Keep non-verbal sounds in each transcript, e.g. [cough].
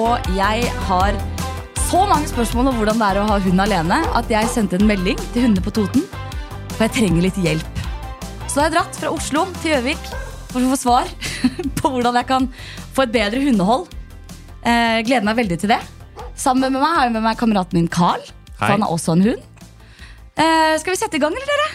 Og jeg har så mange spørsmål om hvordan det er å ha hund alene at jeg sendte en melding til Hundene på Toten, for jeg trenger litt hjelp. Så da har jeg dratt fra Oslo til Gjøvik for å få svar [laughs] på hvordan jeg kan få et bedre hundehold. Eh, gleder meg veldig til det. Sammen med meg har jeg med meg kameraten min Carl, for Hei. han har også en hund. Eh, skal vi sette i gang, eller dere?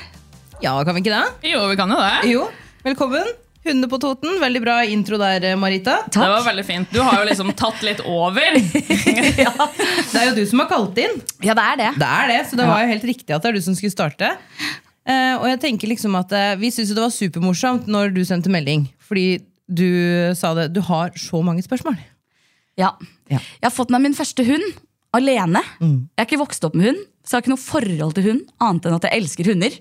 Ja, kan vi ikke det? Jo, vi kan jo det. Jo, velkommen. Hundene på Toten. Veldig bra intro der, Marita. Takk. Det var veldig fint. Du har jo liksom tatt litt over. [laughs] Det er jo du som har kalt inn. Ja, det er det. Det er det, så det var jo helt riktig at det er du som skulle starte. Uh, og jeg tenker liksom at uh, Vi syntes det var supermorsomt når du sendte melding. Fordi du sa det. Du har så mange spørsmål. Ja. Ja. Jeg har fått meg min første hund alene. Jeg er ikke vokst opp med hund, så jeg har ikke noe forhold til hund, annet enn at jeg elsker hunder.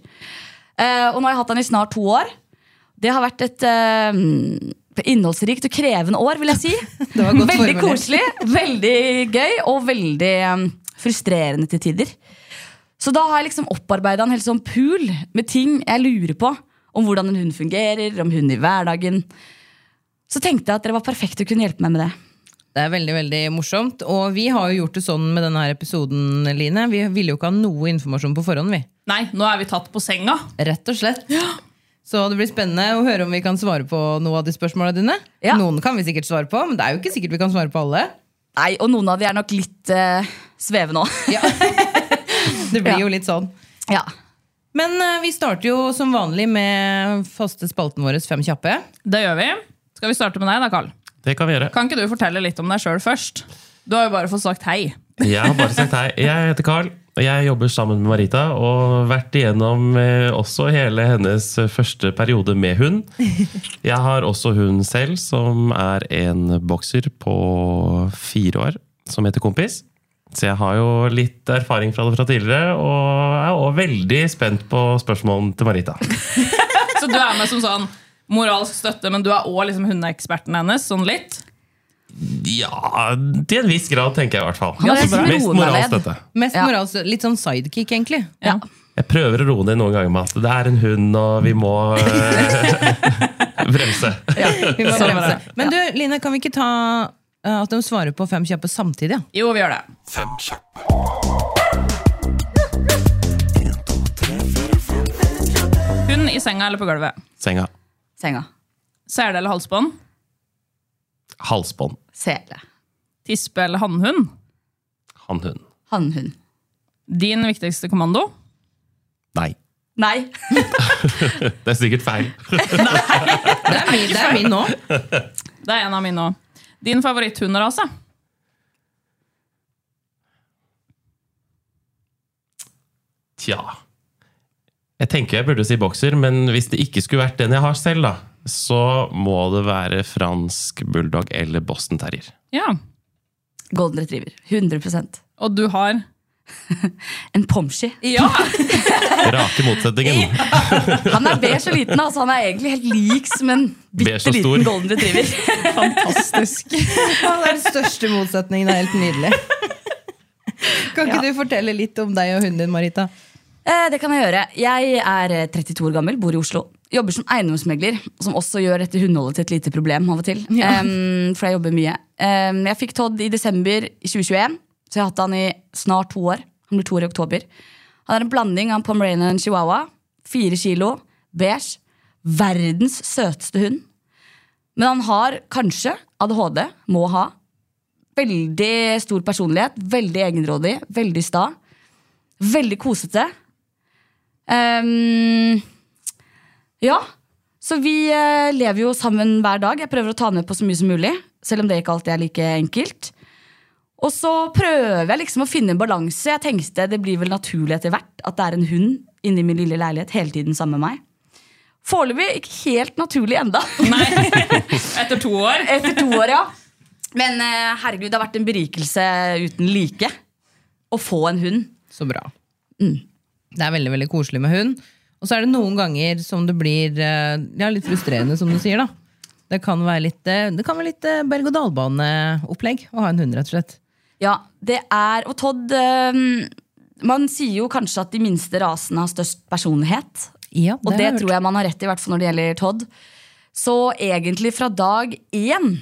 Uh, og nå har jeg hatt den i snart to år. Det har vært et uh, innholdsrikt og krevende år, vil jeg si. [laughs] Det var godt veldig formulert. koselig, veldig gøy og veldig um, frustrerende til tider. Så da har jeg liksom opparbeida en hel sånn pool med ting jeg lurer på. Om hvordan en hund fungerer, om hund i hverdagen. Så tenkte jeg at dere var perfekte å kunne hjelpe meg med det. Det er veldig veldig morsomt. Og vi har jo gjort det sånn med denne her episoden, Line. Vi ville jo ikke ha noe informasjon på forhånd, vi. Nei, nå er vi tatt på senga. Rett og slett. Så det blir spennende å høre om vi kan svare på noe av de spørsmålene dine. Ja. Noen kan vi sikkert svare på, men det er jo ikke sikkert vi kan svare på alle. Nei, og noen av de er nok litt uh, svevende òg. Ja. [laughs] det blir Ja. jo litt sånn. Ja. Men uh, vi starter jo som vanlig med faste spalten vår Fem kjappe. Det gjør vi. Skal vi starte med deg, da, Karl? Det kan vi gjøre. Kan ikke du fortelle litt om deg sjøl først? Du har jo bare fått sagt hei. Jeg har bare sagt hei. Jeg heter Carl. Og Jeg jobber sammen med Marita og vært igjennom eh, også hele hennes første periode med hund. [laughs] Jeg har også hund selv, som er en bokser på fire år, som heter Kompis. Så jeg har jo litt erfaring fra det fra tidligere, og er også veldig spent på spørsmålene til Marita. [laughs] Så du er med som sånn moralsk støtte, men du er òg liksom hundeeksperten hennes? Sånn litt? Ja, til en viss grad, tenker jeg i hvert fall. Han er det Mest moralsk, dette. Mest Ja. moralsk, Litt sånn sidekick, egentlig. Ja. Jeg prøver å roe ned noen ganger med at det er en hund, og vi må [laughs] bremse. ja, Vi må [laughs] Sånn bremse. Men du, Line, kan vi ikke ta eh, at de svarer på fem kjappe samtidig? Ja? Jo, vi gjør det. Fem kjappe. Hund i senga eller på gulvet? Senga. Senga. Sele eller halsbånd? Halsbånd. Sele. Tispe eller hannhund? Hannhund. Hannhund. Din viktigste kommando? Nei. Nei. [laughs] Det er sikkert feil. [laughs] Det er min, det er min nå. [laughs] Det er en av mine òg. Din favoritthunderase? Tja. Jeg tenker jeg burde si bokser, men hvis det ikke skulle vært den jeg har selv, da, så må det være fransk bulldog eller Boston terrier. Ja. Golden retriever. 100% Og du har [laughs] En pomshi. Ja! [laughs] Rake motsetningen. [laughs] Han er beige og liten. Altså. Han er egentlig helt lik som en bitte liten golden retriever. Fantastisk. Han er den største motsetningen. Det er helt nydelig. Kan ikke Ja. du fortelle litt om deg og hunden din, Marita? Eh, det kan jeg gjøre. Jeg er eh, 32 år gammel, bor i Oslo. Jobber som eiendomsmegler, som også gjør dette hundeholdet til et lite problem av og til. Ja. Um, for jeg jobber mye. Um, jeg fikk Todd i desember 2021, så jeg har hatt han i snart to år. Han blir to år i oktober. Han er en blanding av en pomeranian chihuahua, fire kilo, beige. Verdens søteste hund. Men han har kanskje ADHD, må ha. Veldig stor personlighet, veldig egenrådig, veldig sta. Veldig kosete. Ehm, ja. Så vi eh, lever jo sammen hver dag. Jeg prøver å ta ned på så mye som mulig. Selv om det ikke alltid er like enkelt. Og så prøver jeg liksom å finne en balanse. Jeg tenkte det blir vel naturlig etter hvert at det er en hund inni min lille leilighet hele tiden sammen med meg. Foreløpig ikke helt naturlig enda. [laughs] Nei, Etter to år. [laughs] Etter to år, ja. Men eh, herregud, det har vært en berikelse uten like å få en hund. Så bra. Det er veldig veldig koselig med hund. Og så er det noen ganger som det blir eh, ja, litt frustrerende, som du sier. da. Det kan være litt, eh, det kan være litt eh, berg-og-dal-bane-opplegg å ha en hund, rett og slett. Ja, det er Og Todd Man sier jo kanskje at de minste rasene har størst personlighet. Ja, det Og det tror jeg man har rett i, i hvert fall når det gjelder Todd. Så egentlig fra dag én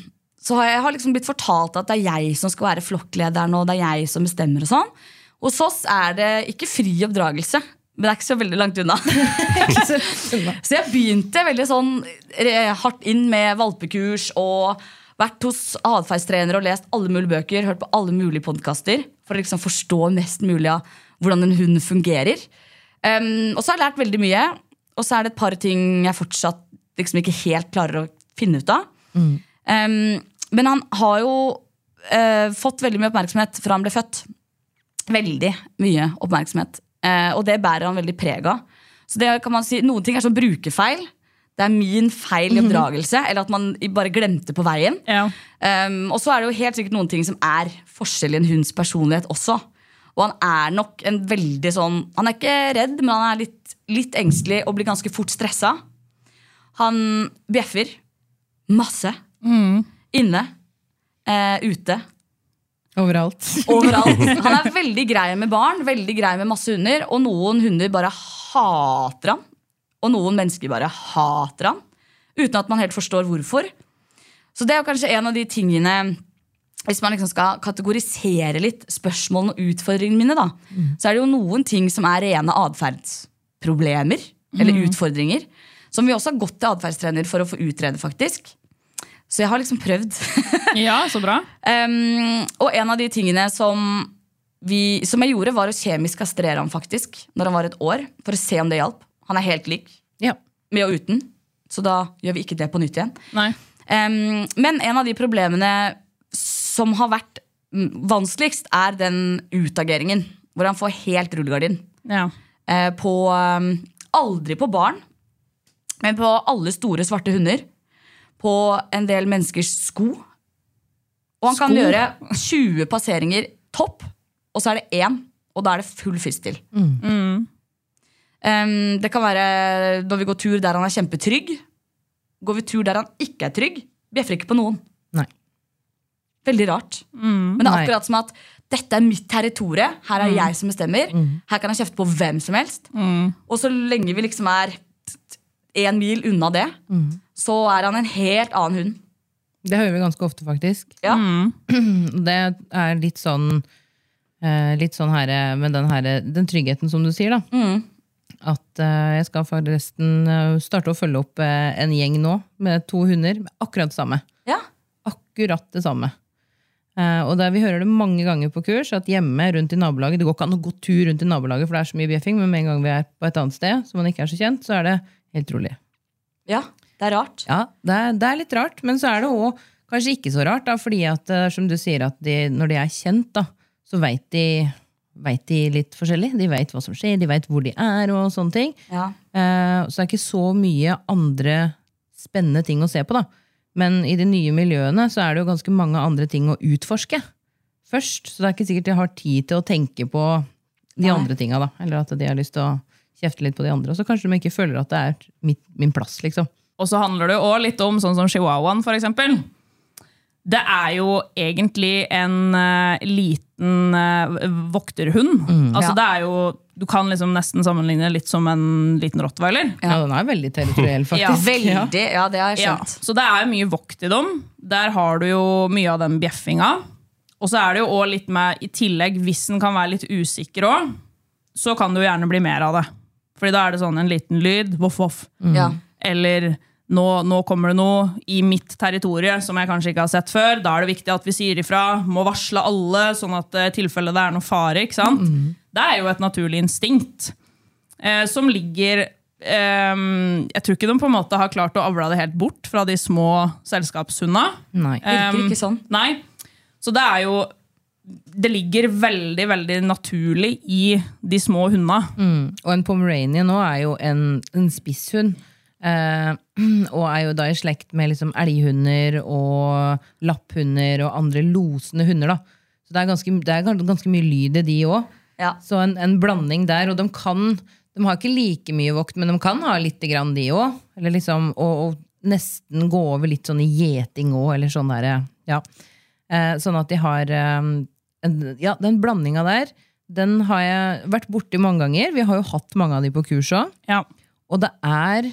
så har jeg har liksom blitt fortalt at det er jeg som skal være flokklederen, og det er jeg som bestemmer og sånn. Hos oss er det ikke fri oppdragelse, men det er ikke så veldig langt unna. [laughs] [laughs] så jeg begynte veldig sånn hardt inn med valpekurs og vært hos atferdstrenere og lest alle mulige bøker, hørt på alle mulige podkaster for å liksom forstå mest mulig av hvordan en hund fungerer. Um, og så har jeg lært veldig mye, og så er det et par ting jeg fortsatt liksom ikke helt klarer å finne ut av. Um, men han har jo uh, fått veldig mye oppmerksomhet fra han ble født. Veldig mye oppmerksomhet. Eh, og det bærer han veldig preg av. Så det kan man si, Noen ting er sånn brukerfeil. Det er min feil i oppdragelse. Eller at man bare glemte på veien. Ja. Um, og så er det jo helt sikkert noen ting som er forskjell i en hunds personlighet også. Og han er nok en veldig sånn Han er ikke redd, men han er litt, litt engstelig og blir ganske fort stressa. Han bjeffer masse. Inne. Eh, ute. Overalt. [laughs] Overalt. Han er [laughs] veldig grei med barn, veldig grei med masse hunder. Og noen hunder bare hater han. Og noen mennesker bare hater han. Uten at man helt forstår hvorfor. Så det er jo kanskje en av de tingene Hvis man liksom skal kategorisere litt spørsmålene og utfordringene mine, da, så er det jo noen ting som er rene atferdsproblemer. Eller utfordringer. Som vi også har gått til atferdstrener for å få utrede, faktisk. Så jeg har liksom prøvd. [laughs] ja, så bra. Um, og en av de tingene som, vi, som jeg gjorde, var å kjemisk kastrere ham faktisk, når han var et år. For å se om det hjalp. Han er helt lik Ja. med og uten. Så da gjør vi ikke det på nytt igjen. Um, men en av de problemene som har vært vanskeligst, er den utageringen. Hvor han får helt rullegardin. Ja. Uh, på um, Aldri på barn, men på alle store svarte hunder. På en del menneskers sko. Og han kan gjøre 20 passeringer topp, og så er det én, og da er det full fistel. Um, det kan være når vi går tur der han er kjempetrygg. Går vi tur der han ikke er trygg, bjeffer ikke på noen. Nei. Veldig rart. Men det er Nei. akkurat som at dette er mitt territorium. Her er det jeg som bestemmer. Her kan jeg kjefte på hvem som helst. Og så lenge vi liksom er én mil unna det, så er han en helt annen hund. Det hører vi ganske ofte, faktisk. Ja. Det er litt sånn eh, Litt sånn her eh, med den, her, den tryggheten som du sier, da. At eh, jeg skal forresten eh, starte å følge opp eh, en gjeng nå med to hunder. Akkurat det samme. Ja. Akkurat det samme. Eh, og der Vi hører det mange ganger på kurs at hjemme rundt i nabolaget Det går ikke an å gå tur rundt i nabolaget, for det er så mye bjeffing, men med en gang vi er på et annet sted som man ikke er så kjent, så er det helt rolig. ja, det er rart. Ja, det er, det er litt rart, men så er det òg kanskje ikke så rart, da, fordi at eh, som du sier, at de, når de er kjent, da, så veit de, vet de litt forskjellig. De veit hva som skjer, de veit hvor de er, og sånne ting. Ja. Eh, så det er ikke så mye andre spennende ting å se på, da. Men i de nye miljøene så er det jo ganske mange andre ting å utforske først. Så det er ikke sikkert de har tid til å tenke på de Nei. andre tinga, da. Eller at de har lyst til å kjefte litt på de andre. Og så kanskje de ikke føler at det er mitt, min plass, liksom. Og så handler det også litt om sånn som chihuahuaen, for eksempel. Det er jo egentlig en uh, liten uh, vokterhund. altså Ja. det er jo, Du kan liksom nesten sammenligne litt som en liten rottweiler. Ja, den er veldig territoriell, [laughs] faktisk. Ja, Veldig. Ja, det har jeg Ja, skjønt. så det er mye vokt i dem. Der har du jo mye av den bjeffinga. Og så er det jo også litt med, i tillegg, hvis den kan være litt usikker òg, så kan det jo gjerne bli mer av det. Fordi da er det sånn en liten lyd, voff, voff. Ja. Eller nå, nå kommer det noe i mitt territorium som jeg kanskje ikke har sett før. Da er det viktig at vi sier ifra. Må varsle alle, sånn at i tilfelle det er noe fare. ikke sant? Det er jo et naturlig instinkt eh, som ligger ehm, Jeg tror ikke de på en måte har klart å avle det helt bort fra de små selskapshundene. Nei. Virker ikke sånn. Nei. Så det er jo Det ligger veldig, veldig naturlig i de små hundene. Mm. Og en pomeranian nå er jo en, en spisshund. Eh, [clears throat] og er jo da i slekt med liksom elghunder og lapphunder og andre losende hunder. da. Så det er ganske, det er ganske mye lyd i de òg. Ja. Så en, en blanding der. Og de kan De har ikke like mye vokt, men de kan ha litt grann, de òg. Liksom, og, og nesten gå over litt sånn i gjeting òg, eller sånn derre Ja. Eh, sånn at de har eh, Ja, den blandinga der, den har jeg vært borti mange ganger. Vi har jo hatt mange av de på kurs òg. Ja. Og det er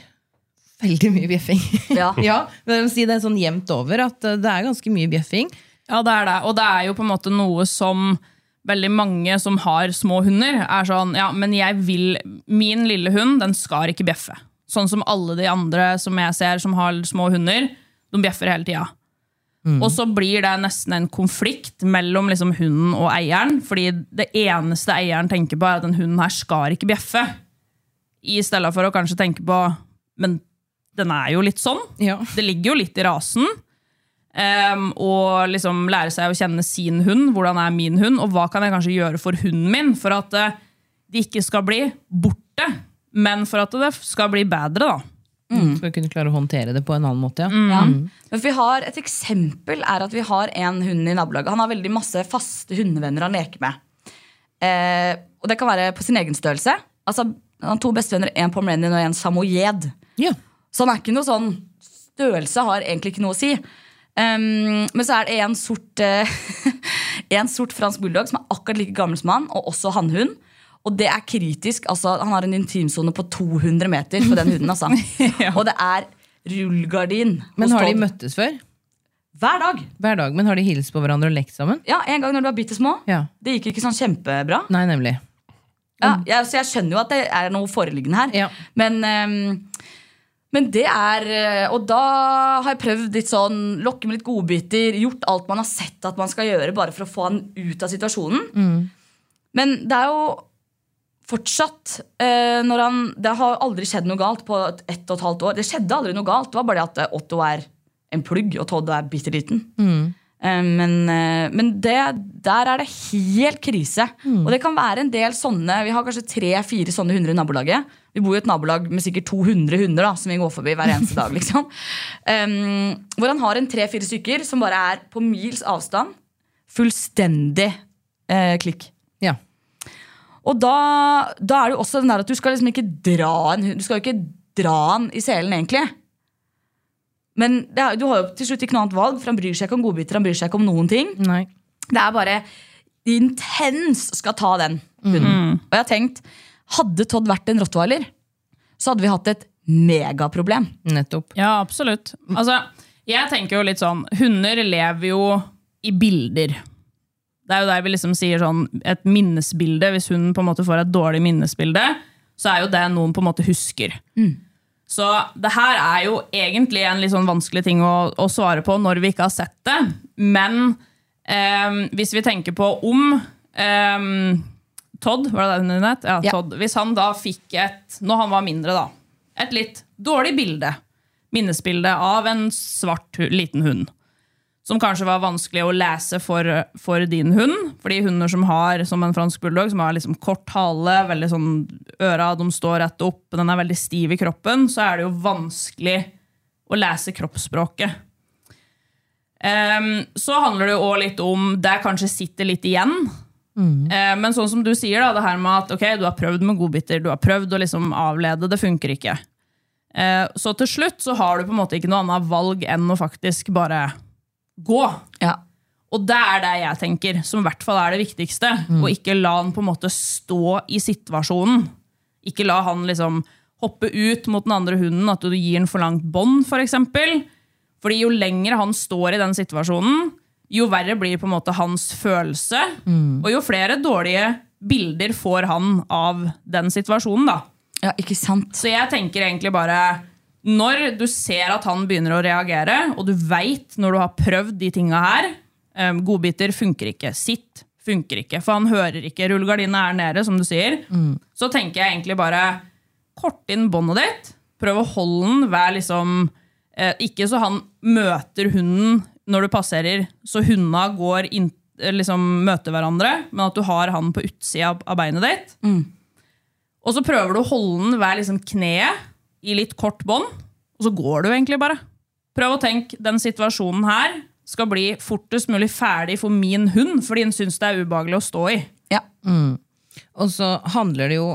veldig mye bjeffing. Ja. [laughs] ja, men jeg vil si det er sånn jevnt over at eh, det er ganske mye bjeffing. Ja, det er det. Og det er jo på en måte noe som veldig mange som har små hunder, er sånn Ja, men jeg vil Min lille hund, den skal ikke bjeffe. Sånn som alle de andre som jeg ser som har små hunder, de bjeffer hele tida. Og så blir det nesten en konflikt mellom liksom hunden og eieren, fordi det eneste eieren tenker på, er at den hunden her skal ikke bjeffe. I stedet for å kanskje tenke på Men den er jo litt sånn. Ja. Det ligger jo litt i rasen. Um, og liksom lære seg å kjenne sin hund. Hvordan er min hund, og hva kan jeg kanskje gjøre for hunden min for at uh, de ikke skal bli borte, men for at det skal bli bedre. da. Skal kunne klare å håndtere det på en annen måte. Ja. Ja. Men vi har Et eksempel er at vi har en hund i nabolaget. Han har veldig masse faste hundevenner han leker med. Eh, og det kan være på sin egen størrelse. Altså, Han har to bestevenner, en pomeranian og en samoyed. Ja. Så han er ikke noe sånn Størrelse har egentlig ikke noe å si. Um, men så er det en sort, uh, [laughs] en sort fransk bulldog som er akkurat like gammel som han, og også hannhund. Og det er kritisk. altså Han har en intimsone på 200 meter på den hunden. altså [laughs] Og det er rullegardin. Men har de møttes før? Hver dag. Hver dag, men har de hilst på hverandre og lekt sammen? Ja, En gang når de var bitte små. Ja. Det gikk ikke sånn kjempebra. Nei, nemlig. Ja, jeg, så jeg skjønner jo at det er noe foreliggende her. Ja. Men, um, men det er eh, Og da har jeg prøvd litt sånn lokke med litt godbiter. Gjort alt man har sett at man skal gjøre, bare for å få han ut av situasjonen. Men det er jo fortsatt eh, når han, Det har aldri skjedd noe galt på et, ett og et halvt år. Det skjedde aldri noe galt. Det var bare det at eh, Otto er en plugg, og Todd er bitte liten. Eh, men eh, men det, der er det helt krise. Og det kan være en del sånne Vi har kanskje tre-fire sånne hunder i nabolaget. Vi bor i et nabolag med sikkert 200 hunder da, som vi går forbi hver eneste dag. liksom [laughs] Hvor han har en tre-fire stykker som bare er på mils avstand. Fullstendig eh, klikk. Og da, da er det jo også den der at du skal liksom ikke dra en hund Du skal jo ikke dra den i selen, egentlig. Men det er, du har jo til slutt ikke noe annet valg, for han bryr seg ikke om godbiter. Han bryr seg ikke om noen ting. Nei. Det er bare intens skal ta den hunden. Og jeg har tenkt, hadde Todd vært en rottweiler, så hadde vi hatt et megaproblem. Nettopp. Ja, absolutt. Altså, jeg tenker jo litt sånn, Hunder lever jo i bilder. Det er jo der vi liksom sier sånn, et minnesbilde. Hvis hunden på en måte får et dårlig minnesbilde, så er jo det noen på en måte husker. Så det her er jo egentlig en litt sånn vanskelig ting å, å svare på når vi ikke har sett det. Men eh, hvis vi tenker på om eh, Todd, var det det hun het? Ja, Ja. Todd. Hvis han da fikk et, når han var mindre, da, et litt dårlig bilde, minnesbilde av en svart liten hund, som kanskje var vanskelig å lese for, for din hund. Fordi hunder som har som en fransk bulldog, som har liksom kort hale, veldig sånn øra de står rett opp, den er veldig stiv i kroppen, så er det jo vanskelig å lese kroppsspråket. Um, så handler det jo også litt om det kanskje sitter litt igjen. Eh, men sånn som du sier, da, det her med at ok, du har prøvd med godbiter, du har prøvd å liksom avlede, det funker ikke. Uh, så til slutt så har du på en måte ikke noe annet valg enn å faktisk bare gå. Ja. Og det er det jeg tenker, som i hvert fall er det viktigste. Og ikke la han på en måte stå i situasjonen. Ikke la han liksom hoppe ut mot den andre hunden, at du gir en for langt bånd, f.eks. For eksempel. Fordi jo lenger han står i den situasjonen, jo verre blir på en måte hans følelse. Og jo flere dårlige bilder får han av den situasjonen. da. ja, ikke sant? Så jeg tenker egentlig bare Når du ser at han begynner å reagere, og du veit når du har prøvd de tinga her um, Godbiter funker ikke. Sitt funker ikke, for han hører ikke. Rullegardina er nede, som du sier. Så tenker jeg egentlig bare kort inn båndet ditt. Prøv å holde den. Vær liksom eh, Ikke så han møter hunden når du passerer, så hundene går inn, eh, liksom møter hverandre, men at du har han på utsida av- beinet ditt. Og så prøver du å holde den hver liksom kneet i litt kort bånd, og så går du egentlig bare. Prøv å tenke den situasjonen her skal bli fortest mulig ferdig for min hund, fordi den syns det er ubehagelig å stå i. Ja. Og så handler det jo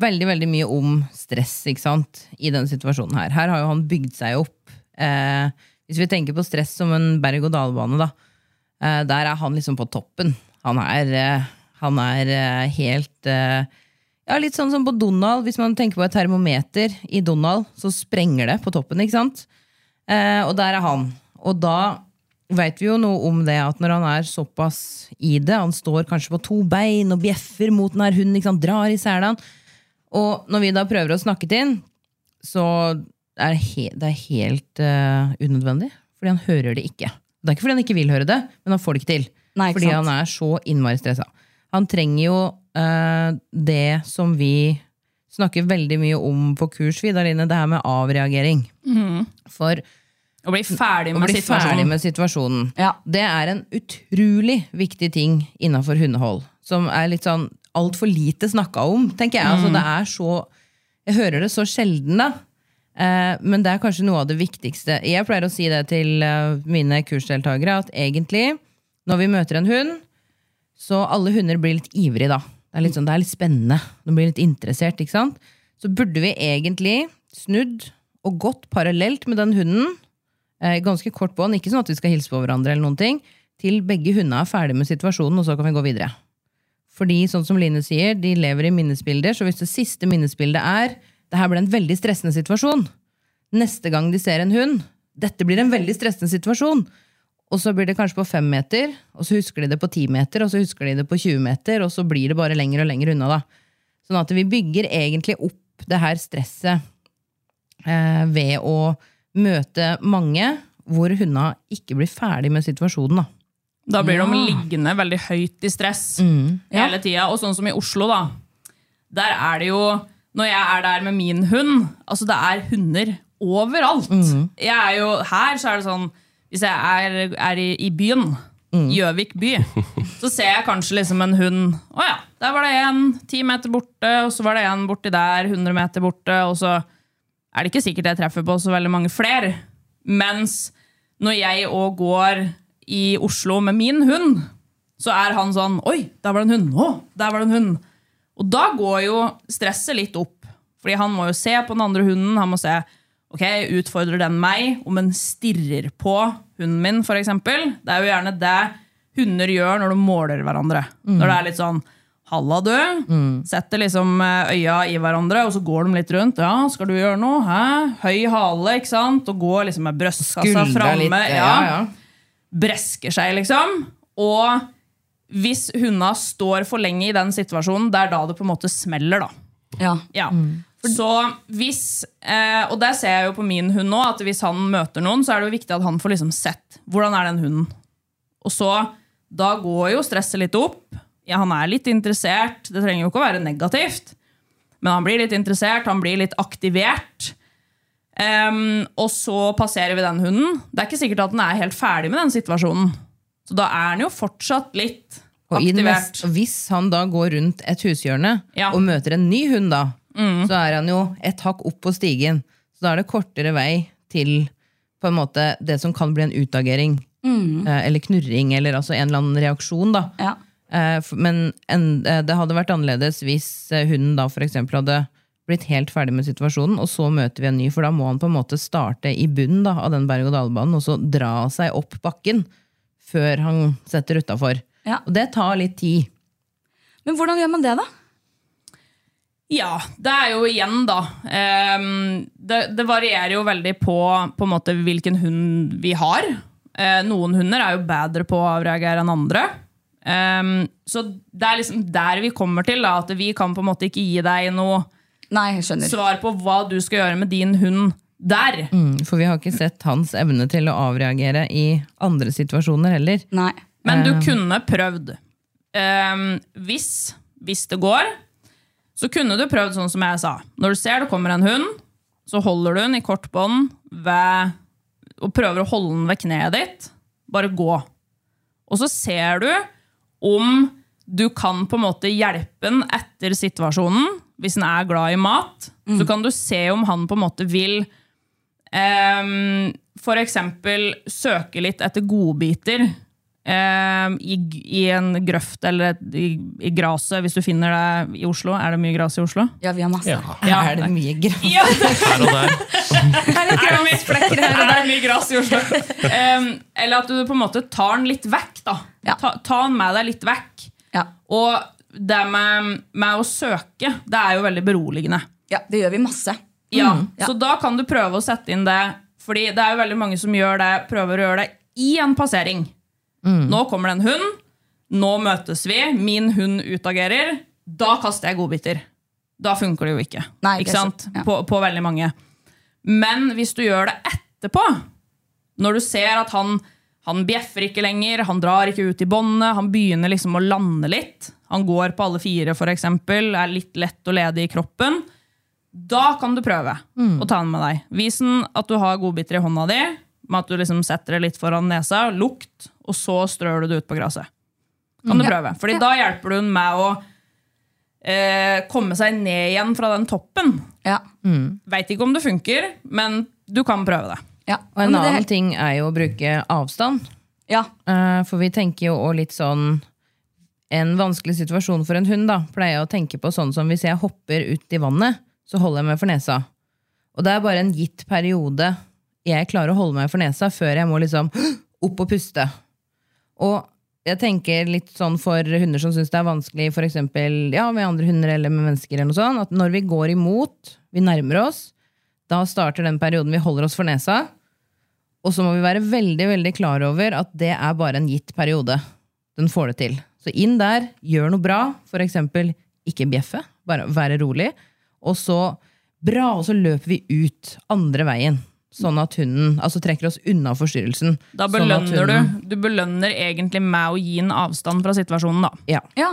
veldig veldig mye om stress ikke sant? i den situasjonen her. Her har jo han bygd seg opp. Eh, hvis vi tenker på stress som en berg-og-dal-bane, da. Eh, der er han liksom på toppen. Han er, eh, han er eh, helt eh, ja, Litt sånn som på Donald. Hvis man tenker på et termometer i Donald, så sprenger det på toppen. ikke sant? Eh, og der er han. Og da veit vi jo noe om det at når han er såpass i det, han står kanskje på to bein og bjeffer mot den her hunden, ikke sant, drar i selen og når vi da prøver å snakke til han, så er det, he det er helt uh, unødvendig, fordi han hører det ikke. Det er ikke fordi han ikke vil høre det, men han får det ikke til. Nei, ikke fordi sant. han er så innmari stressa. Han trenger jo det som vi snakker veldig mye om på kurs, Vidaline, det her med avreagering. For Å bli ferdig med bli situasjonen. ferdig med situasjonen. Ja. Det er en utrolig viktig ting innafor hundehold. Som er litt sånn altfor lite snakka om, tenker jeg. Altså, det er så Jeg hører det så sjelden, da. Eh, men det er kanskje noe av det viktigste. Jeg pleier å si det til eh, mine kursdeltakere, at egentlig, når vi møter en hund, så alle hunder blir litt ivrige da. Det er litt, sånn, det er litt spennende. De blir litt interessert, ikke sant? Så burde vi egentlig snudd og gått parallelt med den hunden, eh, ganske kort bånd, ikke sånn at vi skal hilse på hverandre eller noen ting, til begge hundene er ferdig med situasjonen, og så kan vi gå videre. Fordi, sånn som Line sier, de lever i minnesbilder, så hvis det siste minnesbildet er det her ble en veldig stressende situasjon, neste gang de ser en hund, dette blir en veldig stressende situasjon, og så blir det kanskje på fem meter, og så husker de det på ti meter, og så husker de det på 20 meter, og så blir det bare lenger og lenger unna. da. Sånn at vi bygger egentlig opp det her stresset eh, ved å møte mange hvor hundene ikke blir ferdig med situasjonen. da. Da blir de liggende veldig høyt i stress hele tida. Og sånn som i Oslo, da. Der er det jo Når jeg er der med min hund, altså det er hunder overalt. Jeg er jo Her så er det sånn Hvis jeg er, er i, i byen, Gjøvik by, så ser jeg kanskje liksom en hund Å ja, der var det en ti meter borte, og så var det en borti der, 100 meter borte, og så er det ikke sikkert jeg treffer på så veldig mange flere. Mens når jeg òg går i Oslo med min hund, så er han sånn Oi, der var det en hund! Å, der var det en hund! Og da går jo stresset litt opp. Fordi han må jo se på den andre hunden. Han må se ok, utfordrer den meg om den stirrer på hunden min, f.eks. Det er jo gjerne det hunder gjør når de måler hverandre. Når det er litt sånn Halla, du. Setter liksom eh, øya i hverandre, og så går de litt rundt. Ja, skal du gjøre noe? Hæ? Høy hale, ikke sant? Og går liksom med brystkassa framme. ja, ja. Bresker seg, liksom. Og hvis hundene står for lenge i den situasjonen, det er da det på en måte smeller, da. Ja. Ja. Så hvis, eh, og der ser jeg jo på min hund nå, at hvis han møter noen, så er det jo viktig at han får liksom sett hvordan er den hunden. Og så, da går jo stresset litt opp. Ja, han er litt interessert. Det trenger jo ikke å være negativt. Men han blir litt interessert, han blir litt aktivert. Um, og så passerer vi den hunden. Det er ikke sikkert at den er helt ferdig med den situasjonen. Så da er den jo fortsatt litt Og aktivert. neste, hvis han da går rundt et hushjørne Ja. og møter en ny hund, da, så er han jo et hakk opp på stigen. Så da er det kortere vei til på en måte det som kan bli en utagering. Mm. eller knurring, eller altså en eller annen reaksjon. da. Ja. Eh, men en, eh, det hadde vært annerledes hvis eh, hunden da for eksempel hadde blitt helt ferdig med situasjonen, og så møter vi en ny, for da må han på en måte starte i bunnen da, av den berg-og-dal-banen, og så dra seg opp bakken før han setter utafor. Ja. Og det tar litt tid. Men hvordan gjør man det, da? Ja, det er jo igjen, da. ehm, det, det varierer jo veldig på, på en måte hvilken hund vi har. Eh, noen hunder er jo bedre på å avreagere enn andre. Ehm, så det er liksom der vi kommer til, da, at vi kan på en måte ikke gi deg noe Nei, jeg skjønner. svar på hva du skal gjøre med din hund der. Mm, For vi har ikke sett hans evne til å avreagere i andre situasjoner heller. Nei. Men du kunne prøvd. Ehm, hvis, hvis det går, Så kunne du prøvd sånn som jeg sa. Når du ser det kommer en hund, så holder du den i kort bånd og prøver å holde den ved kneet ditt. Bare gå. Og så ser du om du kan på en måte hjelpe den etter situasjonen. Hvis den er glad i mat, så kan du se om han på en måte vil um, for eksempel søke litt etter godbiter i, i en grøft eller et, i, i graset, hvis du finner det i Oslo. Er det mye gras i Oslo? Ja, vi har masse. Ja. Er det mye greit? [laughs] Ja, Her og der. er det her, og det er mye gras i Oslo. Um, eller at du på en måte tar den litt vekk. da. Ja. Ta, ta den med deg litt vekk. Ja. Og det med, med å søke, det er jo veldig beroligende. ja, det gjør vi masse. Ja, ja. Så da kan du prøve å sette inn det, fordi det er jo veldig mange som gjør det, prøver å gjøre det i en passering. Nå kommer det en hund, nå møtes vi, min hund utagerer. Da kaster jeg godbiter. Da funker det jo ikke. Nei, ikke sant? ja. På, på veldig mange. Men hvis du gjør det etterpå, når du ser at han, han bjeffer ikke lenger, han drar ikke ut i båndet, han begynner liksom å lande litt, han går på alle fire for eksempel, er litt lett og ledig i kroppen, da kan du prøve å ta den med deg. Vis den at du har godbiter i hånda di, med at du liksom setter det litt foran nesa, lukt, og så strør du det ut på gresset. Kan du prøve. Fordi da hjelper du den med å eh, komme seg ned igjen fra den toppen. Ja. Veit ikke om det funker, men du kan prøve det. Ja. Og en annen det- ting er jo å bruke avstand. Ja. Eh, For vi tenker jo òg litt sånn En vanskelig situasjon for en hund da, pleier jeg å tenke på sånn som hvis jeg hopper ut i vannet, så holder jeg meg for nesa. Og det er bare en gitt periode jeg klarer å holde meg for nesa før jeg må liksom [gasps] opp og puste. Og jeg tenker litt sånn for hunder som syns det er vanskelig for eksempel, ja, med andre hunder eller med mennesker, eller noe sånt, at når vi går imot, vi nærmer oss, da starter den perioden vi holder oss for nesa. Og så må vi være veldig veldig klar over at det er bare en gitt periode. Den får det til. Så inn der, gjør noe bra. For eksempel ikke bjeffe, bare være rolig. Og så bra, og så løper vi ut andre veien. Sånn at hunden altså trekker oss unna forstyrrelsen. Da Sånn belønner hunden- du. Du belønner egentlig med å gi en avstand fra situasjonen, da. Ja. ja.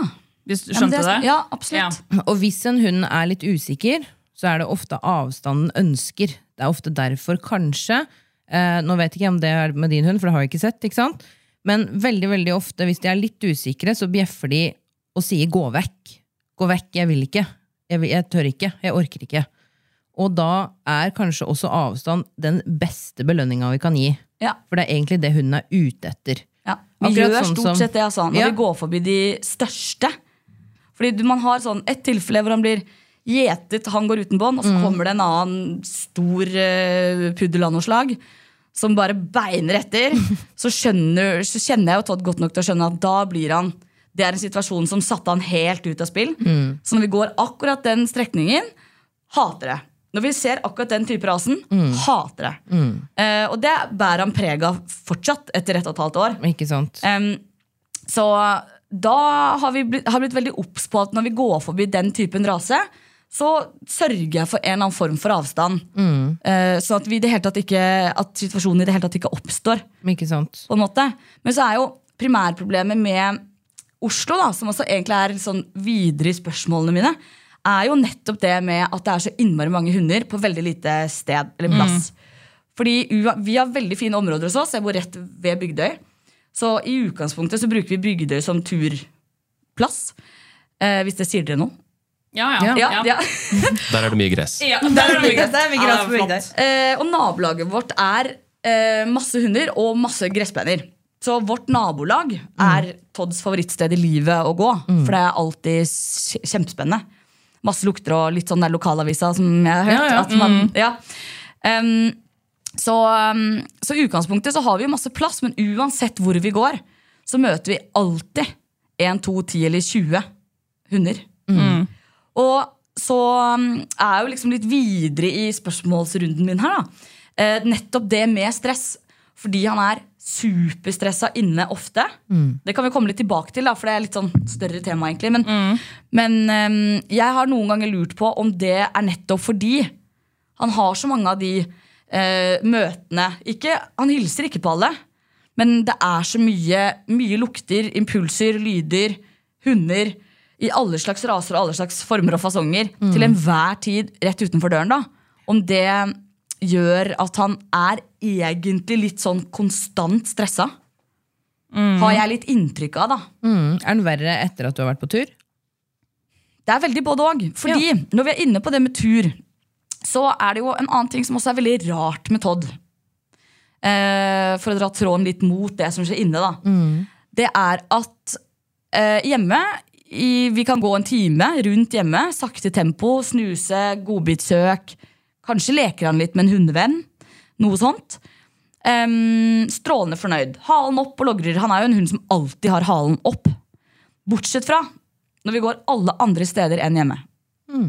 Hvis du Ja, det er- det? Ja, absolutt. Og hvis en hund er litt usikker, så er det ofte avstanden ønsker. Det er ofte derfor, kanskje eh, Nå vet jeg ikke om det er med din hund, for det har jeg ikke sett. ikke sant? Men veldig veldig ofte, hvis de er litt usikre, så bjeffer de og sier 'gå vekk'. 'Gå vekk, jeg vil ikke'. Jeg, vil, jeg tør ikke. Jeg orker ikke. Og da er kanskje også avstand den beste belønninga vi kan gi. Ja. For det er egentlig det hunden er ute etter. Ja. Akkurat gjør sånn stort som- sett det altså, når Ja. vi går forbi de største. Fordi man har sånn et tilfelle hvor han blir gjetet, han går uten bånd, og så Mm. kommer det en annen stor uh, puddel av noe slag som bare beiner etter. [laughs] Så, skjønner, så kjenner jeg jo Todd godt nok til å skjønne at da blir han Det er en situasjon som satte han helt ut av spill. Mm. Så når vi går akkurat den strekningen, hater det. Når vi ser akkurat den type rasen, Mm. hater det. Eh, og det bærer han preg av fortsatt etter ett og et halvt år. Ikke sant? Um, så da har vi blitt, har blitt veldig obs på at når vi går forbi den typen rase, så sørger jeg for en eller annen form for avstand. Eh, sånn at, vi det hele tatt ikke, at situasjonen i det hele tatt ikke oppstår. Ikke sant? på en måte. Men så er jo primærproblemet med Oslo, da, som også egentlig er sånn videre i spørsmålene mine, er jo nettopp det med at det er så innmari mange hunder på veldig lite sted eller plass. Fordi vi har veldig fine områder hos oss. Jeg bor rett ved Bygdøy. Så i utgangspunktet så bruker vi Bygdøy som turplass. Eh, hvis det sier dere noe. Ja, ja. Ja, ja. [laughs] Der er det mye gress. Ja, der er det mye Det er mye gress på. Bygdøy. Eh, og nabolaget vårt er eh, masse hunder og masse gressplener. Så vårt nabolag er Todds favorittsted i livet å gå. For det er alltid kjempespennende. Masse lukter og litt sånn der lokalavisa som jeg har hørt. Ja, ja. At man, ja. Um, så, um, så i utgangspunktet så har vi jo masse plass, men uansett hvor vi går, så møter vi alltid 1, 2, 10 eller 20 hunder. Og så um, er jeg jo liksom litt videre i spørsmålsrunden min her. da. Eh, nettopp det med stress. Fordi han er superstressa inne ofte. Det kan vi komme litt tilbake til, da, for det er litt sånn større tema. egentlig. Men, men um, jeg har noen ganger lurt på om det er nettopp fordi han har så mange av de uh, møtene ikke, Han hilser ikke på alle, men det er så mye, mye lukter, impulser, lyder, hunder. i alle slags raser og alle slags former og fasonger til enhver tid rett utenfor døren, da. Om det gjør at han er egentlig litt sånn konstant stressa. Har jeg litt inntrykk av, da. Mm. Er den verre etter at du har vært på tur? Det er veldig både òg. Fordi når vi er inne på det med tur, så er det jo en annen ting som også er veldig rart med Todd. Eh, for å dra tråden litt mot det som skjer inne, da. Det er at eh, hjemme i, Vi kan gå en time rundt hjemme, sakte tempo, snuse, godbitsøk. Kanskje leker han litt med en hundevenn. Noe sånt. Um, strålende fornøyd. Halen opp og logrer. Han er jo en hund som alltid har halen opp. Bortsett fra når vi går alle andre steder enn hjemme.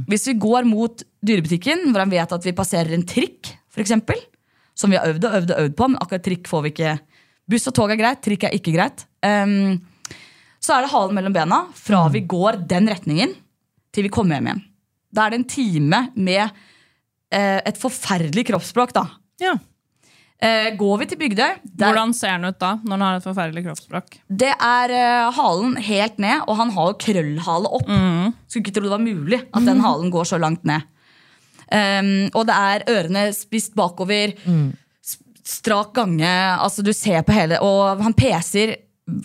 Hvis vi går mot dyrebutikken, hvor han vet at vi passerer en trikk, eksempel, som vi har øvd og øvd og øvd på, men akkurat trikk får vi ikke Buss og tog er greit, trikk er ikke greit. Um, så er det halen mellom bena fra vi går den retningen, til vi kommer hjem igjen. Da er det en time med et forferdelig kroppsspråk, da. Ja. Eh, går vi til Bygdøy der, Hvordan ser han ut da, når han har et forferdelig kroppsspråk? Det er eh, halen helt ned, og han har jo krøllhale opp. Skulle ikke tro det var mulig at den halen går så langt ned. Um, og det er ørene spist bakover, Mm. strak gange. Altså du ser på hele Og han peser.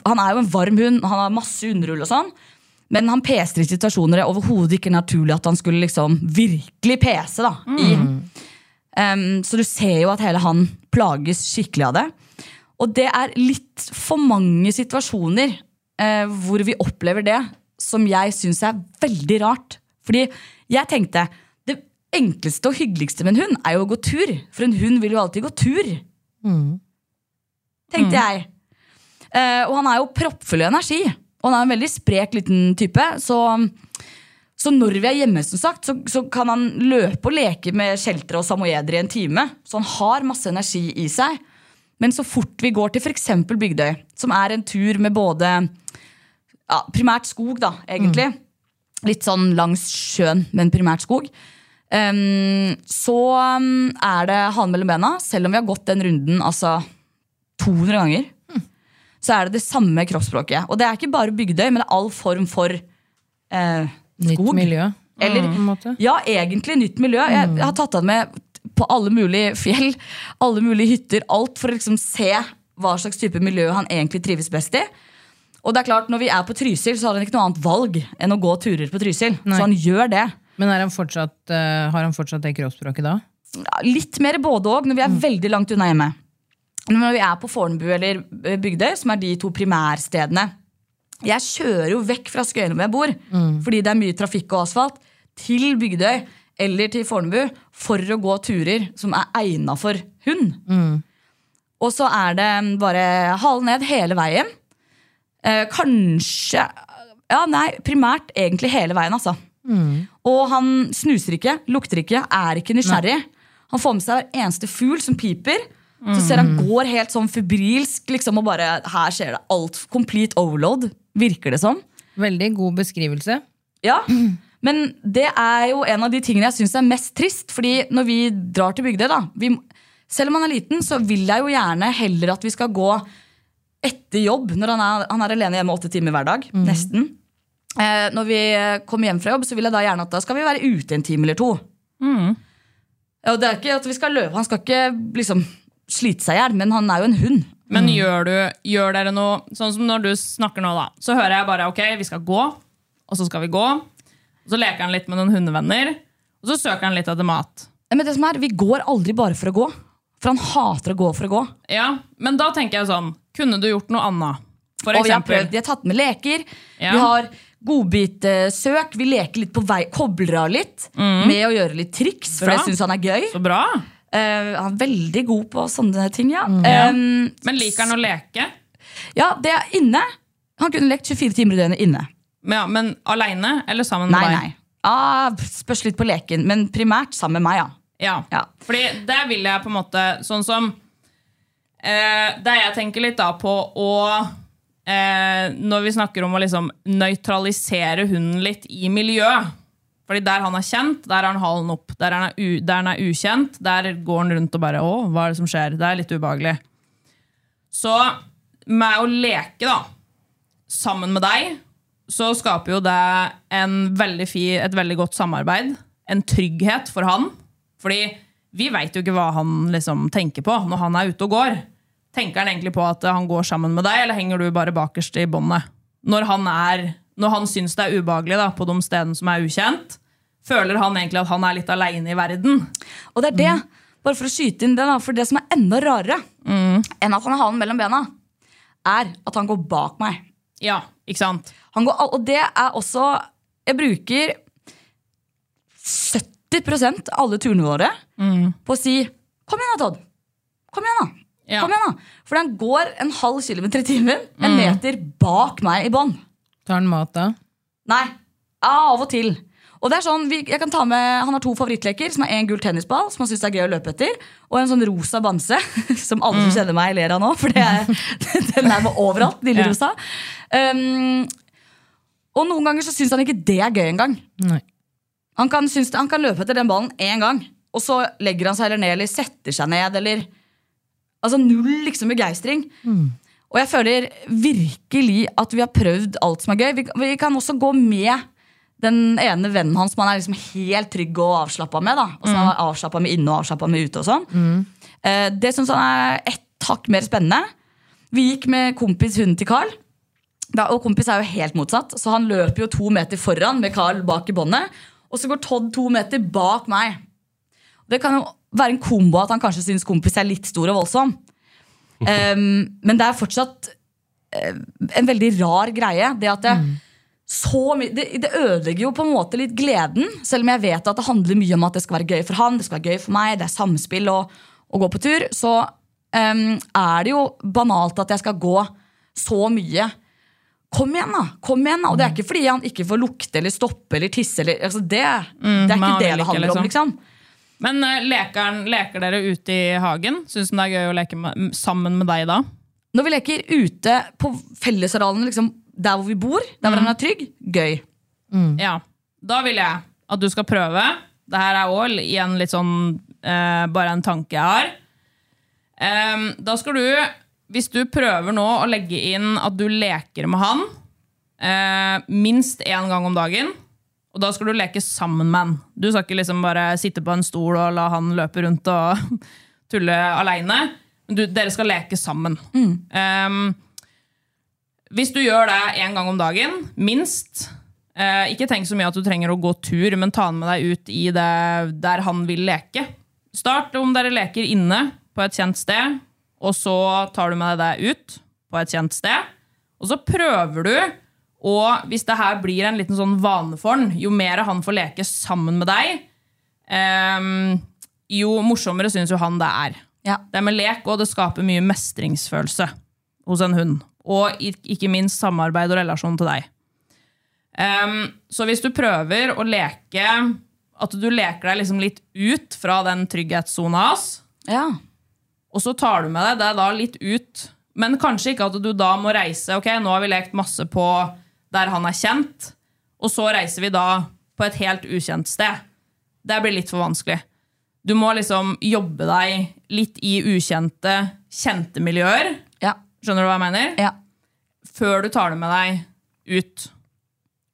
Han er jo en varm hund, han har masse underhull og sånn. Men han peser i situasjoner det er overhodet ikke naturlig at han skulle liksom virkelig pese. da i. Um, så du ser jo at hele han plages skikkelig av det. Og det er litt for mange situasjoner uh, hvor vi opplever det, som jeg syns er veldig rart. Fordi jeg tenkte det enkleste og hyggeligste med en hund er jo å gå tur. For en hund vil jo alltid gå tur. Tenkte jeg. Uh, og han er jo proppfull av energi. Og han er en veldig sprek liten type. Så, så når vi er hjemme, som sagt, så, så kan han løpe og leke med sheltere og samoyeder i en time. Så han har masse energi i seg. Men så fort vi går til f.eks. Bygdøy, som er en tur med både ja, primært skog, da, egentlig. Litt sånn langs sjøen, men primært skog. Um, så er det halen mellom bena, selv om vi har gått den runden altså 200 ganger. Så er det det samme kroppsspråket. Og det er ikke bare Bygdøy, men det er all form for eh, Nytt miljø. Eller, måte. ja, egentlig nytt miljø. Jeg, jeg har tatt av med på alle mulige fjell, alle mulige hytter, alt for å liksom se hva slags type miljø han egentlig trives best i. Og det er klart, når vi er på Trysil, så har han ikke noe annet valg enn å gå turer på Trysil. Nei. Så han gjør det. Men han fortsatt, uh, har han fortsatt det kroppsspråket da? Litt mer både òg, når vi er veldig langt unna hjemme. Når vi er på Fornebu eller eh, Bygdøy, som er de to primærstedene Jeg kjører jo vekk fra Skøyen hvor jeg bor, fordi det er mye trafikk og asfalt, til Bygdøy eller til Fornebu for å gå turer som er egna for hund. Og så er det bare hale ned hele veien. Eh, kanskje Ja, nei, primært egentlig hele veien, altså. Og han snuser ikke, lukter ikke, er ikke nysgjerrig. Han får med seg hver eneste fugl som piper. Så ser han går helt sånn febrilsk, liksom, og bare Her skjer det alt. Complete overload, virker det som. Veldig god beskrivelse. Ja, Men det er jo en av de tingene jeg syns er mest trist. Fordi når vi drar til Bygdøy, da vi, Selv om han er liten, så vil jeg jo gjerne heller at vi skal gå etter jobb. Når han er, han er alene hjemme åtte timer hver dag. Nesten. Eh, når vi kommer hjem fra jobb, så vil jeg da gjerne at da skal vi være ute en time eller to. Ja, og det er ikke at vi skal løpe, Han skal ikke liksom slite seg i hjel, men han er jo en hund. Men gjør, du, gjør dere noe Sånn som når du snakker nå, da. Så hører jeg bare ok, vi skal gå, og så skal vi gå. Og så leker han litt med noen hundevenner, og så søker han litt etter mat. Men det som er, vi går aldri bare for å gå. For han hater å gå for å gå. Ja, Men da tenker jeg sånn, kunne du gjort noe annet? For og vi har prøvd, vi har tatt med leker. Ja. Vi har godbitsøk. Vi leker litt på vei, kobler av litt med å gjøre litt triks, for Bra. det syns han er gøy. Så bra. Eh, han er veldig god på sånne ting, ja. Ja. Um, Men liker han å leke? ja, det er inne. Han kunne lekt 24 timer i døgnet inne. Men, ja, men aleine eller sammen med Nei, deg? nei. Ah, spørs litt på leken, men primært sammen med meg, ja. Ja. Ja. Fordi der vil jeg på en måte Sånn som eh, Der jeg tenker litt da på å eh, Når vi snakker om å liksom nøytralisere hunden litt i miljøet. Fordi der han er kjent, der er han halen opp. Der han er, der han er ukjent, der går han rundt og bare Å, hva er det som skjer? Det er litt ubehagelig. Så med å leke, da, sammen med deg, så skaper jo det veldig fi, et veldig godt samarbeid. En trygghet for han. Fordi vi veit jo ikke hva han liksom tenker på når han er ute og går. Tenker han egentlig på at han går sammen med deg, eller henger du bare bakerst i båndet? Når han, er, når han syns det er ubehagelig da, på de stedene som er ukjent, føler han egentlig at han er litt aleine i verden. Og det er det, bare for å skyte inn det, da, for det som er enda rarere enn at han har halen mellom bena, er at han går bak meg. Ja, ikke sant? Han går, og det er også Jeg bruker 70 av alle turene våre på å si Kom igjen da, Todd. Kom igjen, da. Ja. Kom igjen da. For han går en halv kilometer i timen, en meter bak meg i bånn. Tar han mat da? Nei, av og til. Og det er sånn, vi, jeg kan ta med, Han har to favorittleker, som er en gul tennisball, som han synes er gøy å løpe etter, og en sånn rosa bamse, [laughs] som alle som kjenner meg, ler av nå. For det er, [laughs] den er med overalt. Lille Ja. rosa. Um, og noen ganger så syns han ikke det er gøy engang. Han kan, synes, han kan løpe etter den ballen én gang, og så legger han seg heller ned eller setter seg ned. eller Altså null liksom begeistring. Og jeg føler virkelig at vi har prøvd alt som er gøy. Vi, vi kan også gå med den ene vennen hans som han er liksom helt trygg og avslappa med. da Og han er avslappa med inne og avslappa med ute. og sånn eh, Det syns han er ett hakk mer spennende. Vi gikk med kompis hunden til Carl. Da, og kompis er jo helt motsatt, så han løper jo to meter foran med Carl bak i båndet. Og så går Todd to meter bak meg. Det kan jo være en kombo at han kanskje syns kompis er litt stor og voldsom. Em, men det er fortsatt eh, en veldig rar greie. Det at det, så my det, det ødelegger jo på en måte litt gleden. Selv om jeg vet at det handler mye om at det skal være gøy for han, det skal være gøy for meg, det er samspill og å gå på tur. Så um, er det jo banalt at jeg skal gå så mye. Kom igjen, da! kom igjen da Og det er ikke fordi han ikke får lukte eller stoppe eller tisse. Eller, altså det, det er ikke det det handler om. liksom Men eh, leker, leker dere ute i hagen? Syns han det er gøy å leke med, sammen med deg da? Når vi leker ute på fellesarealene, liksom, der hvor vi bor, der hvor han er trygg, gøy. Ja. Da vil jeg at du skal prøve. Det her er òg igjen litt sånn eh, bare en tanke jeg har. Em, da skal du, hvis du prøver nå å legge inn at du leker med han eh, minst én gang om dagen, og da skal du leke sammen med han. Du skal ikke liksom bare sitte på en stol og la han løpe rundt og [laughs] tulle aleine. Dere skal leke sammen. Em, hvis du gjør det én gang om dagen, minst uh, Ikke tenk så mye at du trenger å gå tur, men ta han med deg ut i det der han vil leke. Start om dere leker inne på et kjent sted, og så tar du med deg det ut på et kjent sted. Og så prøver du, og hvis det her blir en liten sånn vane for han, jo mer han får leke sammen med deg, um, jo morsommere syns jo han det er. Ja. Det med lek og det skaper mye mestringsfølelse hos en hund. Og ikke minst samarbeid og relasjon til deg. Um, så hvis du prøver å leke At du leker deg liksom litt ut fra den trygghetssona hans, Ja. og så tar du med deg det da litt ut. Men kanskje ikke at du da må reise Ok, nå har vi lekt masse på der han er kjent, og så reiser vi da på et helt ukjent sted. Det blir litt for vanskelig. Du må liksom jobbe deg litt i ukjente, kjente miljøer. Ja. Skjønner du hva jeg mener? Ja. Før du tar det med deg ut.